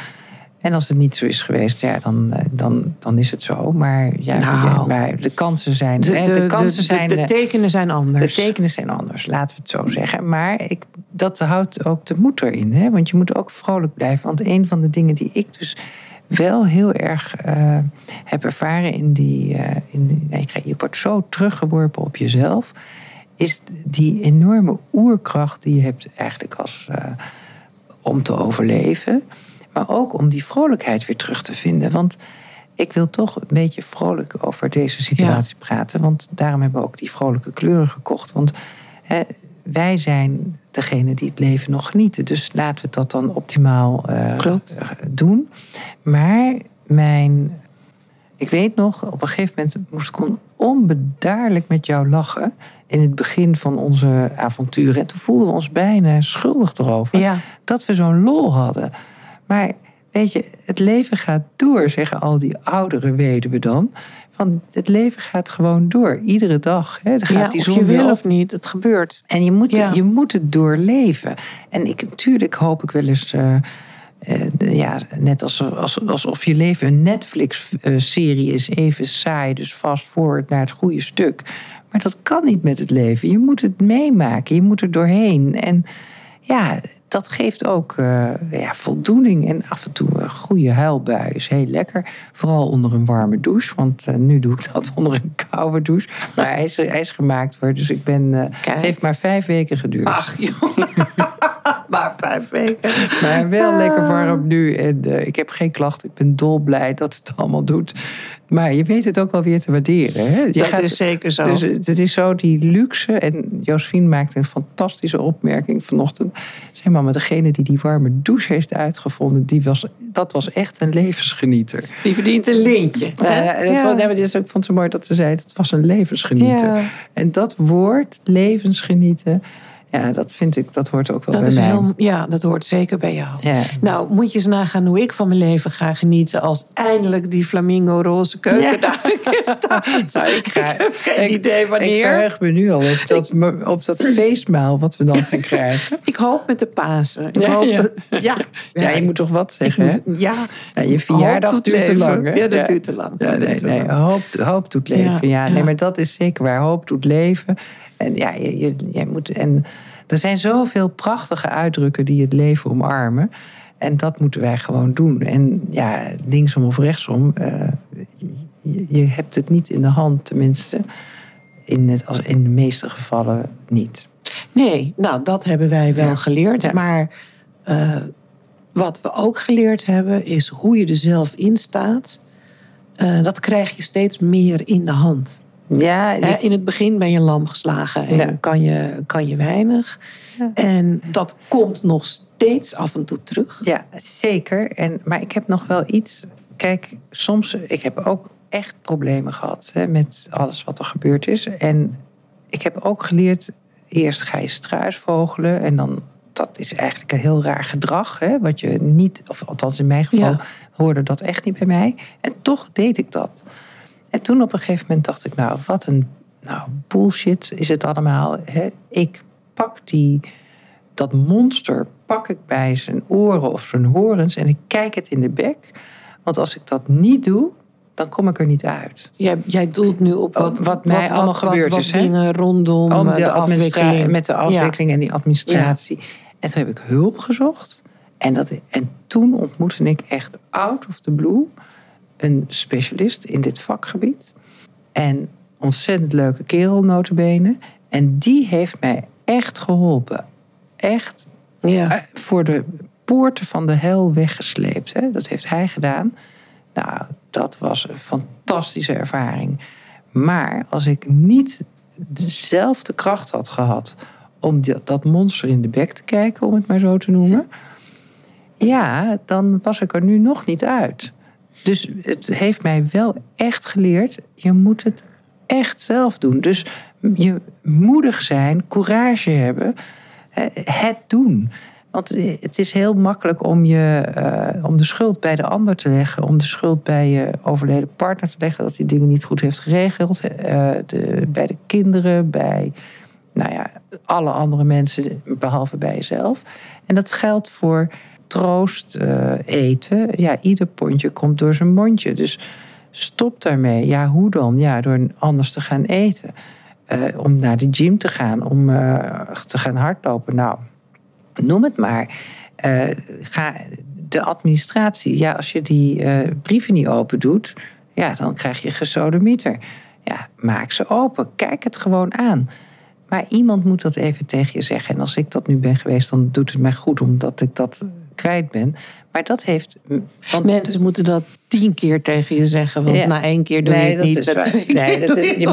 En als het niet zo is geweest, ja, dan, uh, dan, dan is het zo. Maar, ja, nou, maar de kansen zijn. De, de, de kansen zijn, de, tekenen zijn anders. De tekenen zijn anders, laten we het zo zeggen. Maar ik, dat houdt ook de moed erin. Hè? Want je moet ook vrolijk blijven. Want een van de dingen die ik dus wel heel erg uh, heb ervaren in die. Uh, in nee, je wordt zo teruggeworpen op jezelf is die enorme oerkracht die je hebt eigenlijk als, uh, om te overleven. Maar ook om die vrolijkheid weer terug te vinden. Want ik wil toch een beetje vrolijk over deze situatie praten. Want daarom hebben we ook die vrolijke kleuren gekocht. Want hè, wij zijn degene die het leven nog genieten. Dus laten we dat dan optimaal uh, doen. Maar mijn ik weet nog, op een gegeven moment moest ik onbedaarlijk met jou lachen. In het begin van onze avonturen. En toen voelden we ons bijna schuldig erover. Dat we zo'n lol hadden. Maar weet je, het leven gaat door, zeggen al die oudere weduwen dan. Van het leven gaat gewoon door, iedere dag. Hè. gaat ja, die zon of je wil of niet, het gebeurt. En je moet, je moet het doorleven. En ik, natuurlijk hoop ik wel eens. Uh, uh, ja, net als, als, alsof je leven een Netflix-serie is, even saai, dus vast forward naar het goede stuk. Maar dat kan niet met het leven. Je moet het meemaken, je moet er doorheen. En ja, dat geeft ook uh, ja, voldoening en af en toe een goede huilbui is heel lekker. Vooral onder een warme douche, want uh, nu doe ik dat onder een koude douche. Maar hij is, hij is gemaakt voor, dus ik ben. Uh, het heeft maar vijf weken geduurd. Ach, joh. maar vijf weken. Maar wel lekker warm nu. En uh, ik heb geen klachten. Ik ben dolblij dat het allemaal doet. Maar je weet het ook wel weer te waarderen. Hè? Je dat gaat, is zeker zo. Dus het is zo die luxe. En Josephine maakte een fantastische opmerking vanochtend. Zeg maar, maar degene die die warme douche heeft uitgevonden... Die was, dat was echt een levensgenieter. Die verdient een lintje. Uh, ja. ja. ik vond het zo mooi dat ze zei... het was een levensgenieter. Ja. En dat woord, levensgenieten... Ja, dat vind ik, dat hoort ook wel dat bij is mij. Heel, ja, dat hoort zeker bij jou. Ja. Nou, moet je eens nagaan hoe ik van mijn leven ga genieten als eindelijk die flamingo roze keuken ja. daar staat. Nou, ik, ga, ik heb geen idee wanneer. Ik verheug me nu al op dat, op dat feestmaal wat we dan gaan krijgen. ik hoop met de Pasen. Ik ja, hoop ja. Dat, ja. ja, je moet toch wat zeggen, moet, hè? Ja. Je verjaardag duurt te lang, hè? Ja, dat duurt te lang. Ja, nee, nee. Hoop, hoop doet leven. Ja, nee, maar dat is zeker waar. Hoop doet leven. En ja, je, je, je moet... En, er zijn zoveel prachtige uitdrukken die het leven omarmen. En dat moeten wij gewoon doen. En ja, linksom of rechtsom, uh, je, je, hebt het niet in de hand, tenminste. In, het, als in de meeste gevallen niet. Nee, nou, dat hebben wij wel ja. geleerd. Ja. Maar uh, wat we ook geleerd hebben, is hoe je er zelf in staat. Uh, dat krijg je steeds meer in de hand. Ja. In het begin ben je lam geslagen en ja. kan, je, kan je weinig. Ja. En dat komt nog steeds af en toe terug. Ja, zeker. En, maar ik heb nog wel iets. Kijk, soms, ik heb ook echt problemen gehad hè, met alles wat er gebeurd is. En ik heb ook geleerd, eerst ga je struisvogelen en dan dat is eigenlijk een heel raar gedrag. Hè, wat je niet, of althans in mijn geval, ja. hoorde dat echt niet bij mij. En toch deed ik dat. En toen op een gegeven moment dacht ik, nou, wat een Nou, bullshit is het allemaal. Hè? Ik pak die, dat monster pak ik bij zijn oren of zijn horens en ik kijk het in de bek. Want als ik dat niet doe, dan kom ik er niet uit. Jij, jij doelt nu op wat, wat mij allemaal gebeurd wat is. hè? dingen rondom Om eh, de, de afwikkeling. Met de afwikkeling en die administratie. En toen heb ik hulp gezocht. En, dat, en toen ontmoette ik echt out of the blue een specialist in dit vakgebied. En ontzettend leuke kerel, notabene. En die heeft mij echt geholpen. Echt Ja. eh, voor de poorten van de hel weggesleept. Hè? Dat heeft hij gedaan. Nou, dat was een fantastische ervaring. Maar als ik niet dezelfde kracht had gehad om dat monster in de bek te kijken, om het maar zo te noemen, ja, dan was ik er nu nog niet uit. Dus het heeft mij wel echt geleerd, je moet het echt zelf doen. Dus je moedig zijn, courage hebben, eh, het doen. Want het is heel makkelijk om, je, eh, om de schuld bij de ander te leggen, om de schuld bij je overleden partner te leggen dat hij dingen niet goed heeft geregeld, eh, de, bij de kinderen, bij nou ja, alle andere mensen, behalve bij jezelf. En dat geldt voor troost eh, eten. Ja, ieder pondje komt door zijn mondje. Dus stop daarmee. Ja, hoe dan? Ja, door anders te gaan eten. Eh, om naar de gym te gaan, om eh, te gaan hardlopen. Nou, noem het maar. Ga, de administratie, ja, als je die brieven niet open doet, ja, dan krijg je gesodemieter. Ja, maak ze open. Kijk het gewoon aan. Maar iemand moet dat even tegen je zeggen. En als ik dat nu ben geweest, dan doet het mij goed omdat ik dat kwijt ben. Maar dat heeft. Want Mensen moeten dat tien keer tegen je zeggen, want Ja. na één keer doe je het dat niet. is twee Nee, dat is, je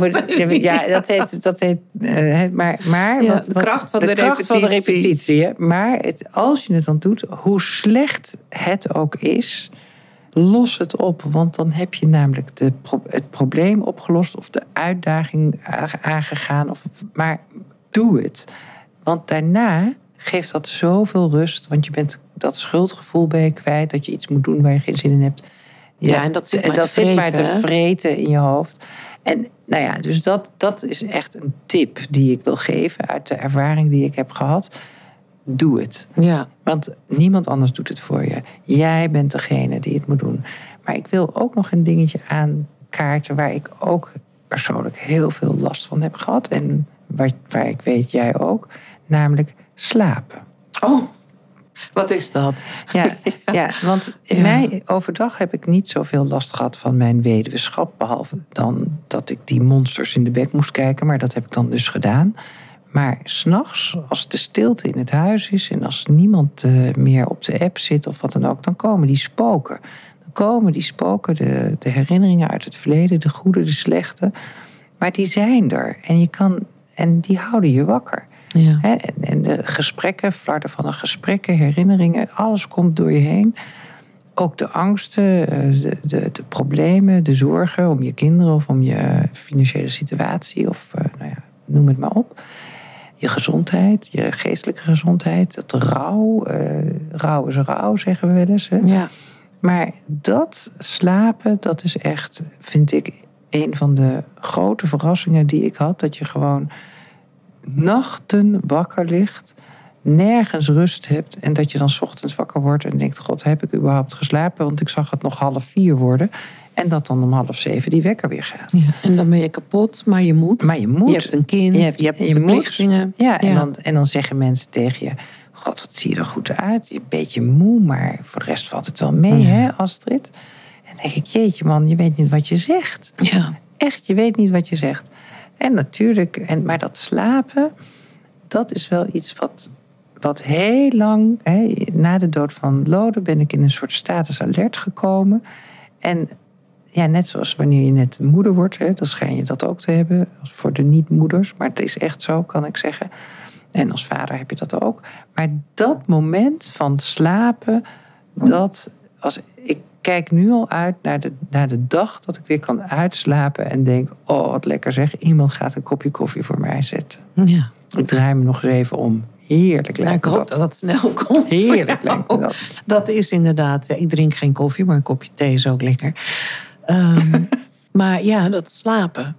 moet, ja, dat heet, dat heet eh, maar, maar Ja, wat, de kracht van de kracht van de repetitie. repetitie. hè. Maar het, als je het dan doet, hoe slecht het ook is, los het op. Want dan heb je namelijk de, het probleem opgelost of de uitdaging aangegaan. Of, maar doe het. Want daarna geeft dat zoveel rust. Want je bent dat schuldgevoel ben je kwijt. Dat je iets moet doen waar je geen zin in hebt. Ja, en dat zit maar dat te zit maar te vreten, vreten in je hoofd. En nou ja, dus dat, dat is echt een tip die ik wil geven uit de ervaring die ik heb gehad. Doe het. Ja. Want niemand anders doet het voor je. Jij bent degene die het moet doen. Maar ik wil ook nog een dingetje aankaarten waar ik ook persoonlijk heel veel last van heb gehad. En waar, waar ik weet jij ook. Namelijk slapen. Oh, wat is dat? Ja, ja want in Ja. mij overdag heb ik niet zoveel last gehad van mijn weduweschap. Behalve dan dat ik die monsters in de bek moest kijken. Maar dat heb ik dan dus gedaan. Maar s'nachts, als de stilte in het huis is en als niemand eh, meer op de app zit of wat dan ook, dan komen die spoken. Dan komen die spoken, de, de herinneringen uit het verleden, de goede, de slechte. Maar die zijn er en, je kan, en die houden je wakker. Ja. Hè, en, en de gesprekken, flarden van de gesprekken, herinneringen, alles komt door je heen. Ook de angsten, eh, de, de, de problemen, de zorgen om je kinderen of om je financiële situatie of eh, nou ja, noem het maar op. Je gezondheid, je geestelijke gezondheid, het rouw. eh rouw is rouw, zeggen we wel eens. Hè? Ja. Maar dat slapen, dat is echt, vind ik, een van de grote verrassingen die ik had. Dat je gewoon nachten wakker ligt, nergens rust hebt. En dat je dan 's ochtends wakker wordt en denkt: God, heb ik überhaupt geslapen? Want ik zag het nog half vier worden. En dat dan om half zeven die wekker weer gaat. Ja. En dan ben je kapot, maar je moet. Maar je moet. Je hebt een kind, je hebt, je moet. verplichtingen. Ja, en, Dan, en dan zeggen mensen tegen je: God, wat zie je er goed uit. Je bent een beetje moe, maar voor de rest valt het wel mee, hè, Astrid? En dan denk ik: Jeetje, man, je weet niet wat je zegt. Ja. Echt, je weet niet wat je zegt. En natuurlijk, en, maar dat slapen, dat is wel iets wat, wat heel lang, hè, na de dood van Lode, ben ik in een soort status alert gekomen. En ja, net zoals wanneer je net moeder wordt, hè, dan schijn je dat ook te hebben, voor de niet-moeders. Maar het is echt zo, kan ik zeggen. En als vader heb je dat ook. Maar dat moment van slapen, dat als kijk nu al uit naar de, naar de dag dat ik weer kan uitslapen en denk: oh, wat lekker zeg, iemand gaat een kopje koffie voor mij zetten. ja. Ik draai me nog eens even om. Heerlijk Nou, lijkt ik hoop dat dat snel komt. Heerlijk lijkt me dat. Dat is inderdaad. Ik drink geen koffie, maar een kopje thee is ook lekker. Ehm, maar ja, dat slapen.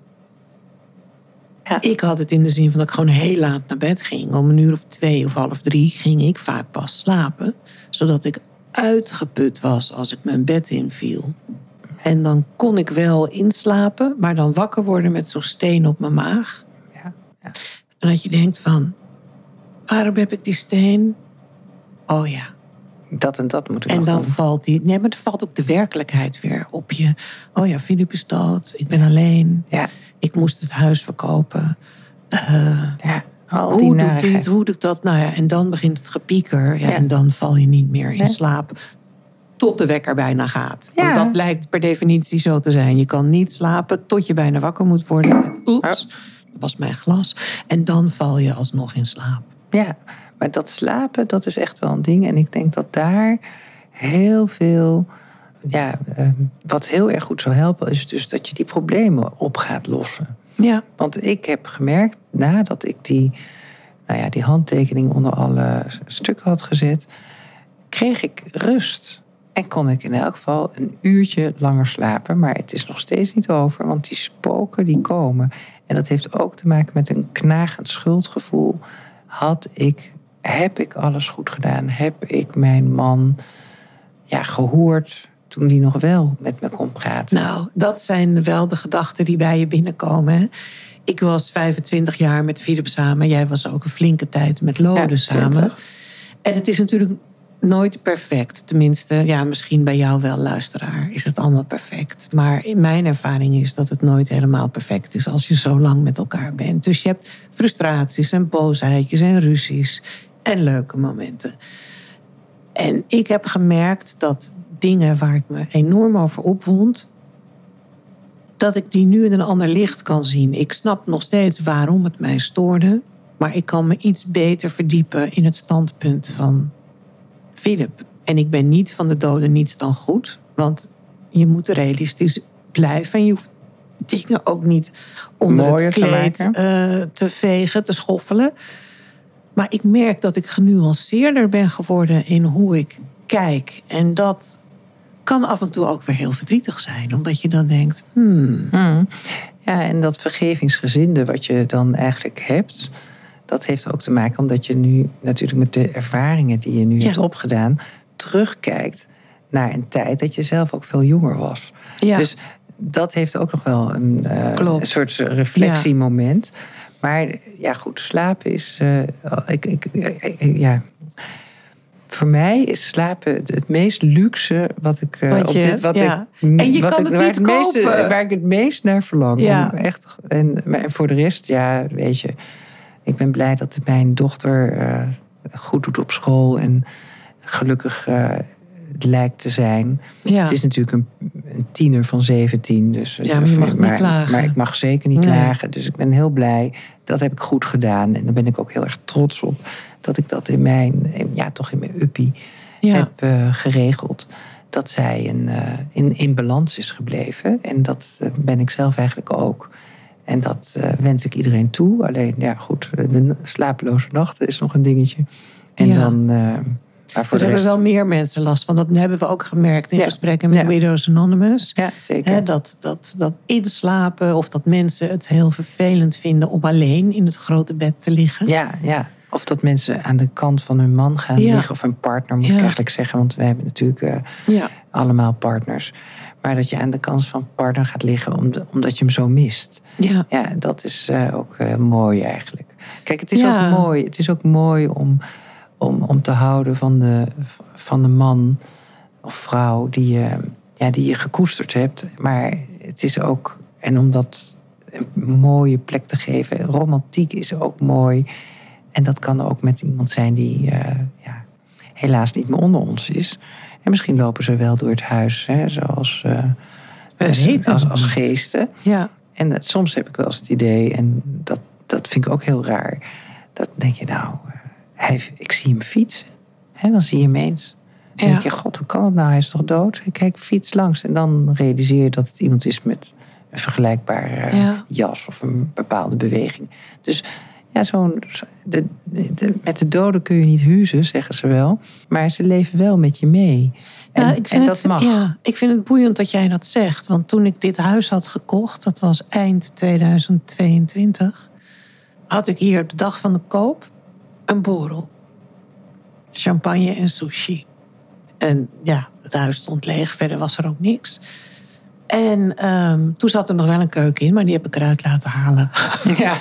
Ja. Ik had het in de zin van dat ik gewoon heel laat naar bed ging. Om een uur of twee of half drie ging ik vaak pas slapen. Zodat ik uitgeput was als ik mijn bed inviel. En dan kon ik wel inslapen, maar dan wakker worden met zo'n steen op mijn maag. Ja. Ja. En dat je denkt van, waarom heb ik die steen? Oh ja. Dat en dat moet ik En dan doen. valt die, nee, maar dan valt ook de werkelijkheid weer op je. Oh ja, Filip is dood, ik ben alleen, Ja, ik moest het huis verkopen. Eh, ja. Al hoe doet narigheid. dit, hoe doe ik dat? Nou ja, en dan begint het gepieker. Ja, Ja. En dan val je niet meer in slaap. Tot de wekker bijna gaat. Ja. Want dat lijkt per definitie zo te zijn. Je kan niet slapen tot je bijna wakker moet worden. Oeps, dat was mijn glas. En dan val je alsnog in slaap. Ja, maar dat slapen, dat is echt wel een ding. En ik denk dat daar heel veel. Ja, ehm, wat heel erg goed zou helpen, is dus dat je die problemen op gaat lossen. Ja. Want ik heb gemerkt, nadat ik die, nou ja, die handtekening onder alle stukken had gezet, kreeg ik rust. En kon ik in elk geval een uurtje langer slapen. Maar het is nog steeds niet over, want die spoken die komen. En dat heeft ook te maken met een knagend schuldgevoel. Had ik, heb ik alles goed gedaan? Heb ik mijn man ja, gehoord toen die nog wel met me kon praten? Nou, dat zijn wel de gedachten die bij je binnenkomen. hè. Ik was 25 jaar met Philip samen. Jij was ook een flinke tijd met Lode Ja, samen. 20. En het is natuurlijk nooit perfect. Tenminste, ja, misschien bij jou wel, luisteraar, is het allemaal perfect. Maar in mijn ervaring is dat het nooit helemaal perfect is als je zo lang met elkaar bent. Dus je hebt frustraties en boosheidjes en ruzies en leuke momenten. En ik heb gemerkt dat dingen waar ik me enorm over opwond, dat ik die nu in een ander licht kan zien. Ik snap nog steeds waarom het mij stoorde, maar ik kan me iets beter verdiepen in het standpunt van Philip. En ik ben niet van de doden niets dan goed, want je moet realistisch blijven en je hoeft dingen ook niet onder Mooier het te kleed maken. eh, te vegen, te schoffelen. Maar ik merk dat ik genuanceerder ben geworden in hoe ik kijk. En dat kan af en toe ook weer heel verdrietig zijn. Omdat je dan denkt, hmm, Hmm. Ja, en dat vergevingsgezinde wat je dan eigenlijk hebt, dat heeft ook te maken omdat je nu natuurlijk met de ervaringen die je nu Ja. hebt opgedaan, terugkijkt naar een tijd dat je zelf ook veel jonger was. Ja. Dus dat heeft ook nog wel een, eh, een soort reflectiemoment. Maar ja, goed, slapen is. eh, ik, ik, ik- ja. Voor mij is slapen het, het meest luxe wat ik uh, op dit wat ja. ik En je wat kan ik, het waar niet het meeste, kopen. waar ik het meest naar verlang. Ja. Echt, en, en voor de rest, ja, weet je, ik ben blij dat mijn dochter eh, goed doet op school en gelukkig eh, lijkt te zijn. ja. Het is natuurlijk een, een tiener van 17, dus het- Ja, maar je mag niet maar, klagen. maar ik mag zeker niet Nee. klagen. Dus ik ben heel blij. Dat heb ik goed gedaan. En daar ben ik ook heel erg trots op. Dat ik dat in mijn, ja, toch in mijn uppie Ja. heb eh, geregeld. Dat zij in, eh, in, in balans is gebleven. En dat eh, ben ik zelf eigenlijk ook. En dat wens ik iedereen toe. Alleen, ja, goed, de slapeloze nachten is nog een dingetje. En Ja. dan. Maar voor er hebben wel meer mensen last van. Dat hebben we ook gemerkt in Ja. gesprekken met Ja. Widows Anonymous. Ja, zeker. Dat, dat, dat inslapen of dat mensen het heel vervelend vinden om alleen in het grote bed te liggen. Ja, ja. Of dat mensen aan de kant van hun man gaan Ja. liggen. Of hun partner, moet ik eigenlijk zeggen. Want wij hebben natuurlijk eh, allemaal partners. Maar dat je aan de kant van partner gaat liggen om- omdat je hem zo mist. Ja. Ja, dat is eh, ook eh, mooi eigenlijk. Kijk, het is ook mooi. Het is ook mooi om, om, om te houden van de, van de man of vrouw die je, ja, die je gekoesterd hebt. Maar het is ook, en om dat een mooie plek te geven. Romantiek is ook mooi. En dat kan ook met iemand zijn die eh, ja, helaas niet meer onder ons is. En misschien lopen ze wel door het huis, hè, zoals We als, als, als geesten. Ja. En dat, soms heb ik wel eens het idee, en dat, dat vind ik ook heel raar. Dat denk je nou, hij, ik zie hem fietsen. Hè, dan zie je hem eens. Dan Ja. denk je, god, hoe kan het nou? Hij is toch dood? Ik kijk, fiets langs. En dan realiseer je dat het iemand is met een vergelijkbare Ja. jas of een bepaalde beweging. Dus ja, zo'n, zo- de, de- met de doden kun je niet huizen, zeggen ze wel. Maar ze leven wel met je mee. En, en het, dat mag. Ja, ik vind het boeiend dat jij dat zegt. Want toen ik dit huis had gekocht, dat was eind 2022. had ik hier op de dag van de koop een borrel. Champagne en sushi. En ja, het huis stond leeg, verder was er ook niks. En ehm, toen zat er nog wel een keuken in, maar die heb ik eruit laten halen. Ja,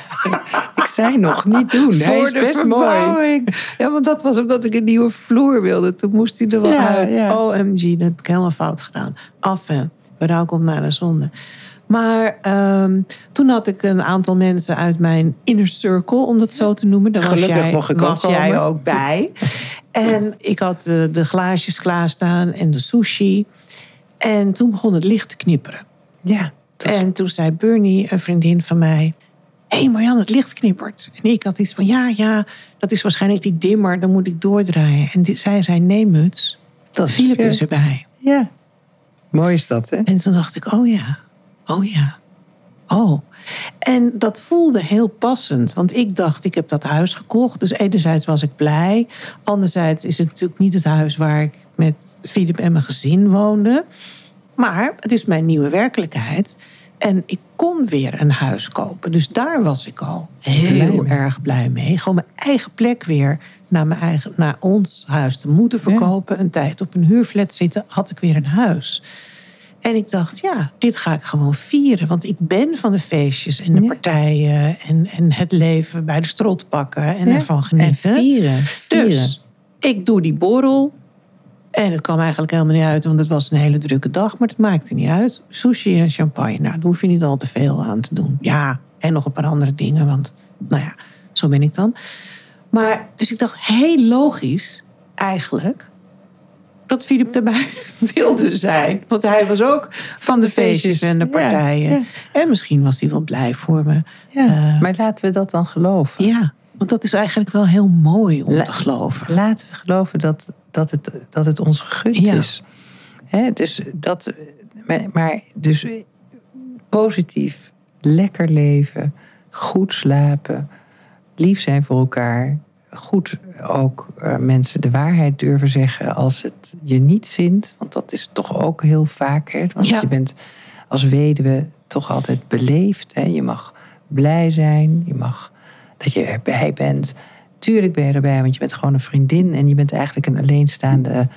ik zei nog niet doen. Hij is Voor de best mooi. Ja, want dat was omdat ik een nieuwe vloer wilde. Toen moest hij er wel Ja, uit. ja. OMG, dat heb ik helemaal fout gedaan. Af en berouw komt naar de zonde. Maar ehm, toen had ik een aantal mensen uit mijn inner circle, om dat zo te noemen. Daar was, jij, mocht ik ook was jij komen. ook bij. En ik had de, de glaasjes klaarstaan en de sushi. En toen begon het licht te knipperen. Ja, is- En toen zei Bernie, een vriendin van mij... Hé hey Marjan, het licht knippert. En ik had iets van, ja, ja, dat is waarschijnlijk die dimmer. Dan moet ik doordraaien. En die, zij zei, nee muts. dat is Philip veel. is erbij. Ja, mooi is dat, hè? En toen dacht ik, oh ja, oh ja, oh. En dat voelde heel passend. Want ik dacht, ik heb dat huis gekocht. Dus enerzijds was ik blij. Anderzijds is het natuurlijk niet het huis waar ik met Philip en mijn gezin woonde. Maar het is mijn nieuwe werkelijkheid. En ik kon weer een huis kopen. Dus daar was ik al heel Blij erg blij mee. Gewoon mijn eigen plek weer naar, mijn eigen, naar ons huis te moeten verkopen. Een tijd op een huurflat zitten, had ik weer een huis. En ik dacht, ja, dit ga ik gewoon vieren. Want ik ben van de feestjes en de Ja. partijen en, en het leven bij de strot pakken en Ja. ervan En genieten. vieren. vieren. Dus ik doe die borrel. En het kwam eigenlijk helemaal niet uit, want het was een hele drukke dag. Maar het maakte niet uit. Sushi en champagne, nou, daar hoef je niet al te veel aan te doen. Ja, en nog een paar andere dingen, want nou ja, zo ben ik dan. Maar, dus ik dacht, heel logisch eigenlijk dat Filip daarbij wilde zijn. Want hij was ook van de feestjes en de partijen. ja. En misschien was hij wel blij voor me. Ja, Eh, maar laten we dat dan geloven. ja, want dat is eigenlijk wel heel mooi om La- te geloven. Laten we geloven dat, dat, het, dat het ons gegund is. Hè, dus dat, maar dus positief, lekker leven, goed slapen, lief zijn voor elkaar. Goed ook eh, mensen de waarheid durven zeggen als het je niet zint. Want dat is toch ook heel vaak. Hè? Want Ja. je bent als weduwe toch altijd beleefd. Hè? Je mag blij zijn, je mag dat je erbij bent. Tuurlijk ben je erbij, want je bent gewoon een vriendin en je bent eigenlijk een alleenstaande.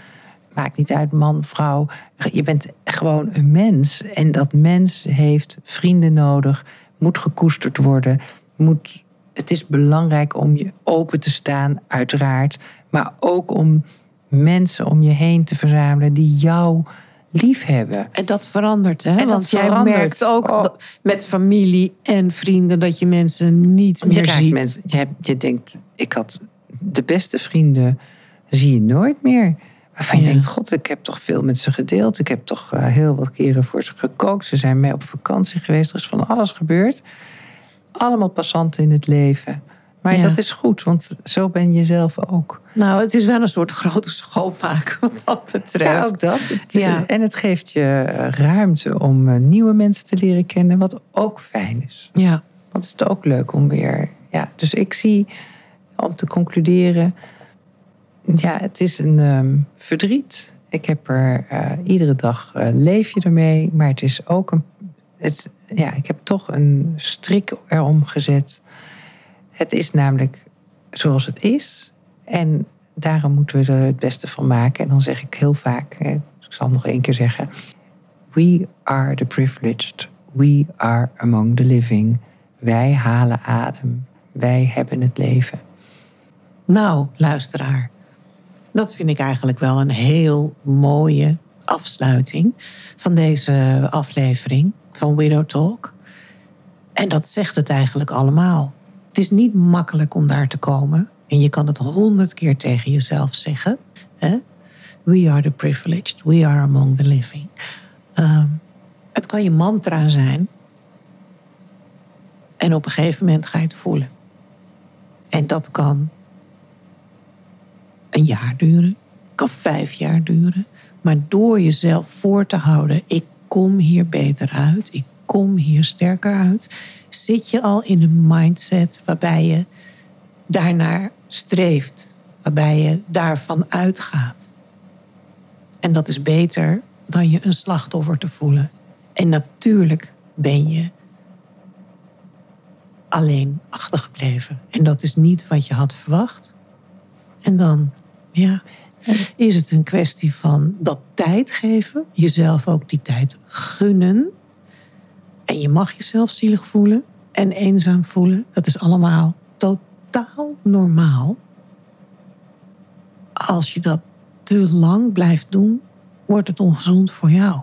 Maakt niet uit, man, vrouw. Je bent gewoon een mens. En dat mens heeft vrienden nodig, moet gekoesterd worden. Moet, het is belangrijk om je open te staan, uiteraard. Maar ook om mensen om je heen te verzamelen die jou lief hebben. En dat verandert, hè? En dat Want jij verandert. merkt ook Oh. met familie en vrienden dat je mensen niet je, meer ziet. mensen, je, hebt- je denkt, ik had de beste vrienden, zie je nooit meer. Waarvan je Ja. denkt, god, ik heb toch veel met ze gedeeld. Ik heb toch eh, heel wat keren voor ze gekookt. Ze zijn mee op vakantie geweest. Er is van alles gebeurd. Allemaal passanten in het leven. Maar Ja. dat is goed, want zo ben je zelf ook. Nou, het is wel een soort grote schoonmaak wat dat betreft. Ja, ook dat. Het is- Ja. En het geeft je ruimte om eh, nieuwe mensen te leren kennen, wat ook fijn is. Ja. Want het is ook leuk om weer. Ja, dus ik zie, om te concluderen. Ja, het is een ehm, verdriet. Ik heb er eh, iedere dag eh, leef je ermee. Maar het is ook een. Het, ja, ik heb toch een strik erom gezet. Het is namelijk zoals het is. En daarom moeten we er het beste van maken. En dan zeg ik heel vaak, hè, ik zal nog één keer zeggen. We are the privileged. We are among the living. Wij halen adem. Wij hebben het leven. Nou, luisteraar. Dat vind ik eigenlijk wel een heel mooie afsluiting van deze aflevering van Widow Talk. En dat zegt het eigenlijk allemaal. Het is niet makkelijk om daar te komen. En je kan het honderd keer tegen jezelf zeggen. Hè? We are the privileged. We are among the living. Ehm, het kan je mantra zijn. En op een gegeven moment ga je het voelen. En dat kan een jaar duren, kan vijf jaar duren. Maar door jezelf voor te houden, ik kom hier beter uit, ik kom hier sterker uit, zit je al in een mindset waarbij je daarnaar streeft, waarbij je daarvan uitgaat. En dat is beter dan je een slachtoffer te voelen. En natuurlijk ben je alleen achtergebleven. En dat is niet wat je had verwacht. En dan, ja, is het een kwestie van dat tijd geven. Jezelf ook die tijd gunnen. En je mag jezelf zielig voelen en eenzaam voelen. Dat is allemaal totaal normaal. Als je dat te lang blijft doen, wordt het ongezond voor jou.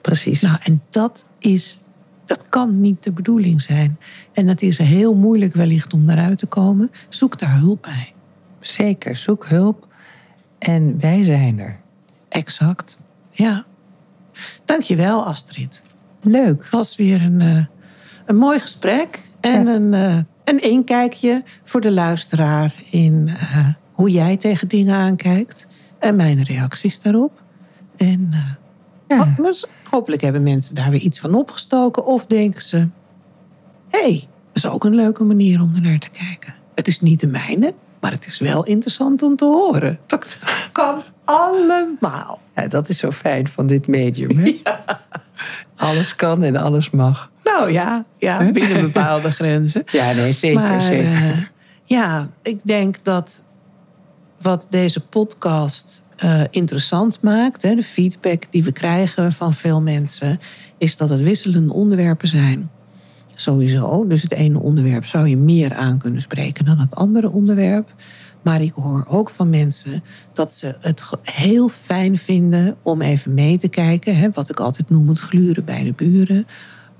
Precies. Nou, en dat is, dat kan niet de bedoeling zijn. En het is heel moeilijk wellicht om daaruit te komen. Zoek daar hulp bij. Zeker, zoek hulp. En wij zijn er. Exact. Ja. Dankjewel, Astrid. Leuk. Het was weer een, eh, een mooi gesprek. En Ja. een, eh, een inkijkje voor de luisteraar in eh, hoe jij tegen dingen aankijkt. En mijn reacties daarop. En Ja. dus hopelijk hebben mensen daar weer iets van opgestoken. Of denken ze, hé, hey, dat is ook een leuke manier om er naar te kijken. Het is niet de mijne, maar het is wel interessant om te horen. Dat kan allemaal. Ja, dat is zo fijn van dit medium. Hè? Alles kan en alles mag. Nou ja, ja binnen bepaalde grenzen. Ja, nee, zeker. maar zeker. eh, ja, ik denk dat wat deze podcast eh, interessant maakt, hè, de feedback die we krijgen van veel mensen, is dat het wisselende onderwerpen zijn. Sowieso. Dus het ene onderwerp zou je meer aan kunnen spreken dan het andere onderwerp. Maar ik hoor ook van mensen dat ze het heel fijn vinden om even mee te kijken. Hè, wat ik altijd noem het gluren bij de buren.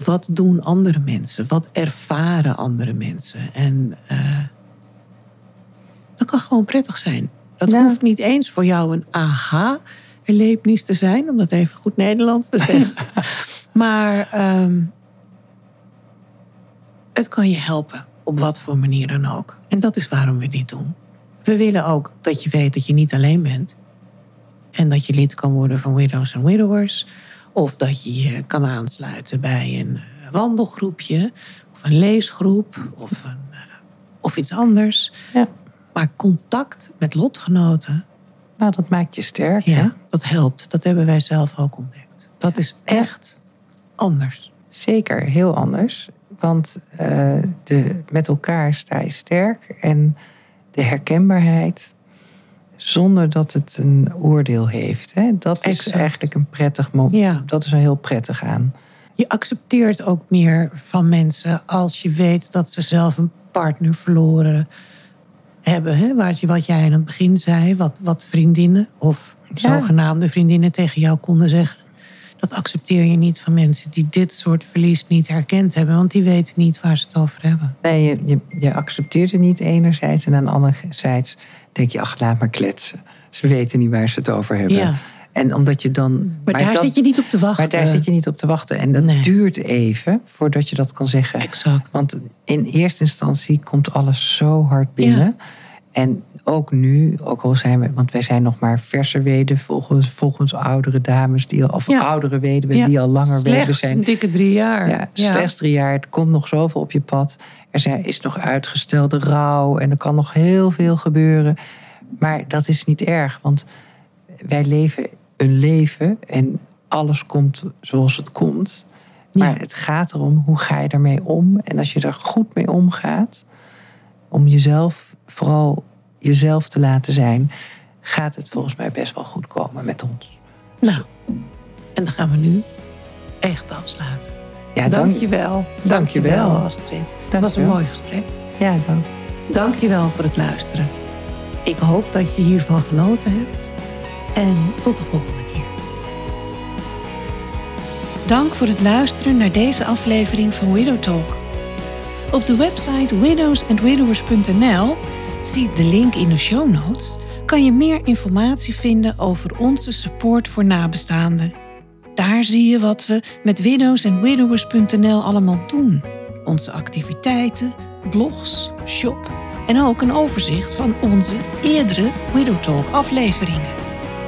Wat doen andere mensen? Wat ervaren andere mensen? En eh, dat kan gewoon prettig zijn. Dat Ja. hoeft niet eens voor jou een aha-erlevenis te zijn, om dat even goed Nederlands te zeggen. maar ehm, het kan je helpen, op wat voor manier dan ook. En dat is waarom we dit doen. We willen ook dat je weet dat je niet alleen bent. En dat je lid kan worden van Widows and Widowers. Of dat je je kan aansluiten bij een eh, wandelgroepje. Of een leesgroep. Of, een, eh, of iets anders. Ja. Maar contact met lotgenoten, Nou, dat maakt je sterk. hè? ja, dat helpt. Dat hebben wij zelf ook ontdekt. Dat is echt anders. Zeker, heel anders. Want eh, de, met elkaar sta je sterk. En de herkenbaarheid, zonder dat het een oordeel heeft. Hè? Dat is Exact. eigenlijk een prettig moment. Ja. Dat is er heel prettig aan. Je accepteert ook meer van mensen als je weet dat ze zelf een partner verloren hebben. Hè? Wat, wat jij in het begin zei, wat, wat vriendinnen of Ja. zogenaamde vriendinnen tegen jou konden zeggen. Dat accepteer je niet van mensen die dit soort verlies niet herkend hebben, want die weten niet waar ze het over hebben. Nee, je, je, je accepteert het niet enerzijds. En aan anderzijds denk je, ach, laat maar kletsen. Ze weten niet waar ze het over hebben. Ja. En omdat je dan... Maar, daar dat- zit je niet op te wachten. Maar daar zit je niet op te wachten. En dat Nee. duurt even voordat je dat kan zeggen. Exact. Want in eerste instantie komt alles zo hard binnen. En ook nu, ook al zijn we, want wij zijn nog maar verse weden volgens, volgens oudere dames, die al, of Ja. oudere weduwen Ja. die al langer weduwen Slechts zijn. een dikke drie jaar. Ja, slechts drie jaar. Het komt nog zoveel op je pad. Er zijn, is nog uitgestelde rouw en er kan nog heel veel gebeuren. Maar dat is niet erg, want wij leven een leven en alles komt zoals het komt. Maar Ja. het gaat erom, hoe ga je ermee om? En als je er goed mee omgaat, om jezelf, vooral jezelf te laten zijn, gaat het volgens mij best wel goed komen met ons. Nou, en dan gaan we nu echt afsluiten. Ja, Dank dank je wel. Dank je wel. Astrid. Het was een mooi gesprek. Ja, dank. Dank je wel voor het luisteren. Ik hoop dat je hiervan genoten hebt. En tot de volgende keer. Dank voor het luisteren naar deze aflevering van Widow Talk. Op de website widowsandwidowers.nl, zie de link in de show notes, kan je meer informatie vinden over onze support voor nabestaanden. Daar zie je wat we met widowsandwidowers.nl allemaal doen. Onze activiteiten, blogs, shop en ook een overzicht van onze eerdere Widow Talk afleveringen.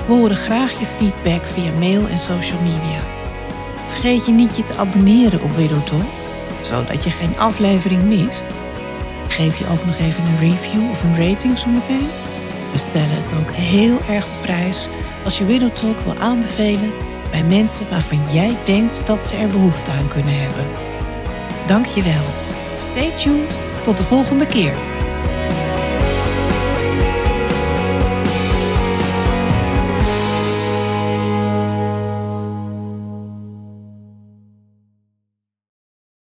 We horen graag je feedback via mail en social media. Vergeet je niet je te abonneren op Widow Talk, zodat je geen aflevering mist. Geef je ook nog even een review of een rating zometeen. We stellen het ook heel erg op prijs als je Widow Talk wil aanbevelen bij mensen waarvan jij denkt dat ze er behoefte aan kunnen hebben. Dank je wel Stay tuned. Tot de volgende keer.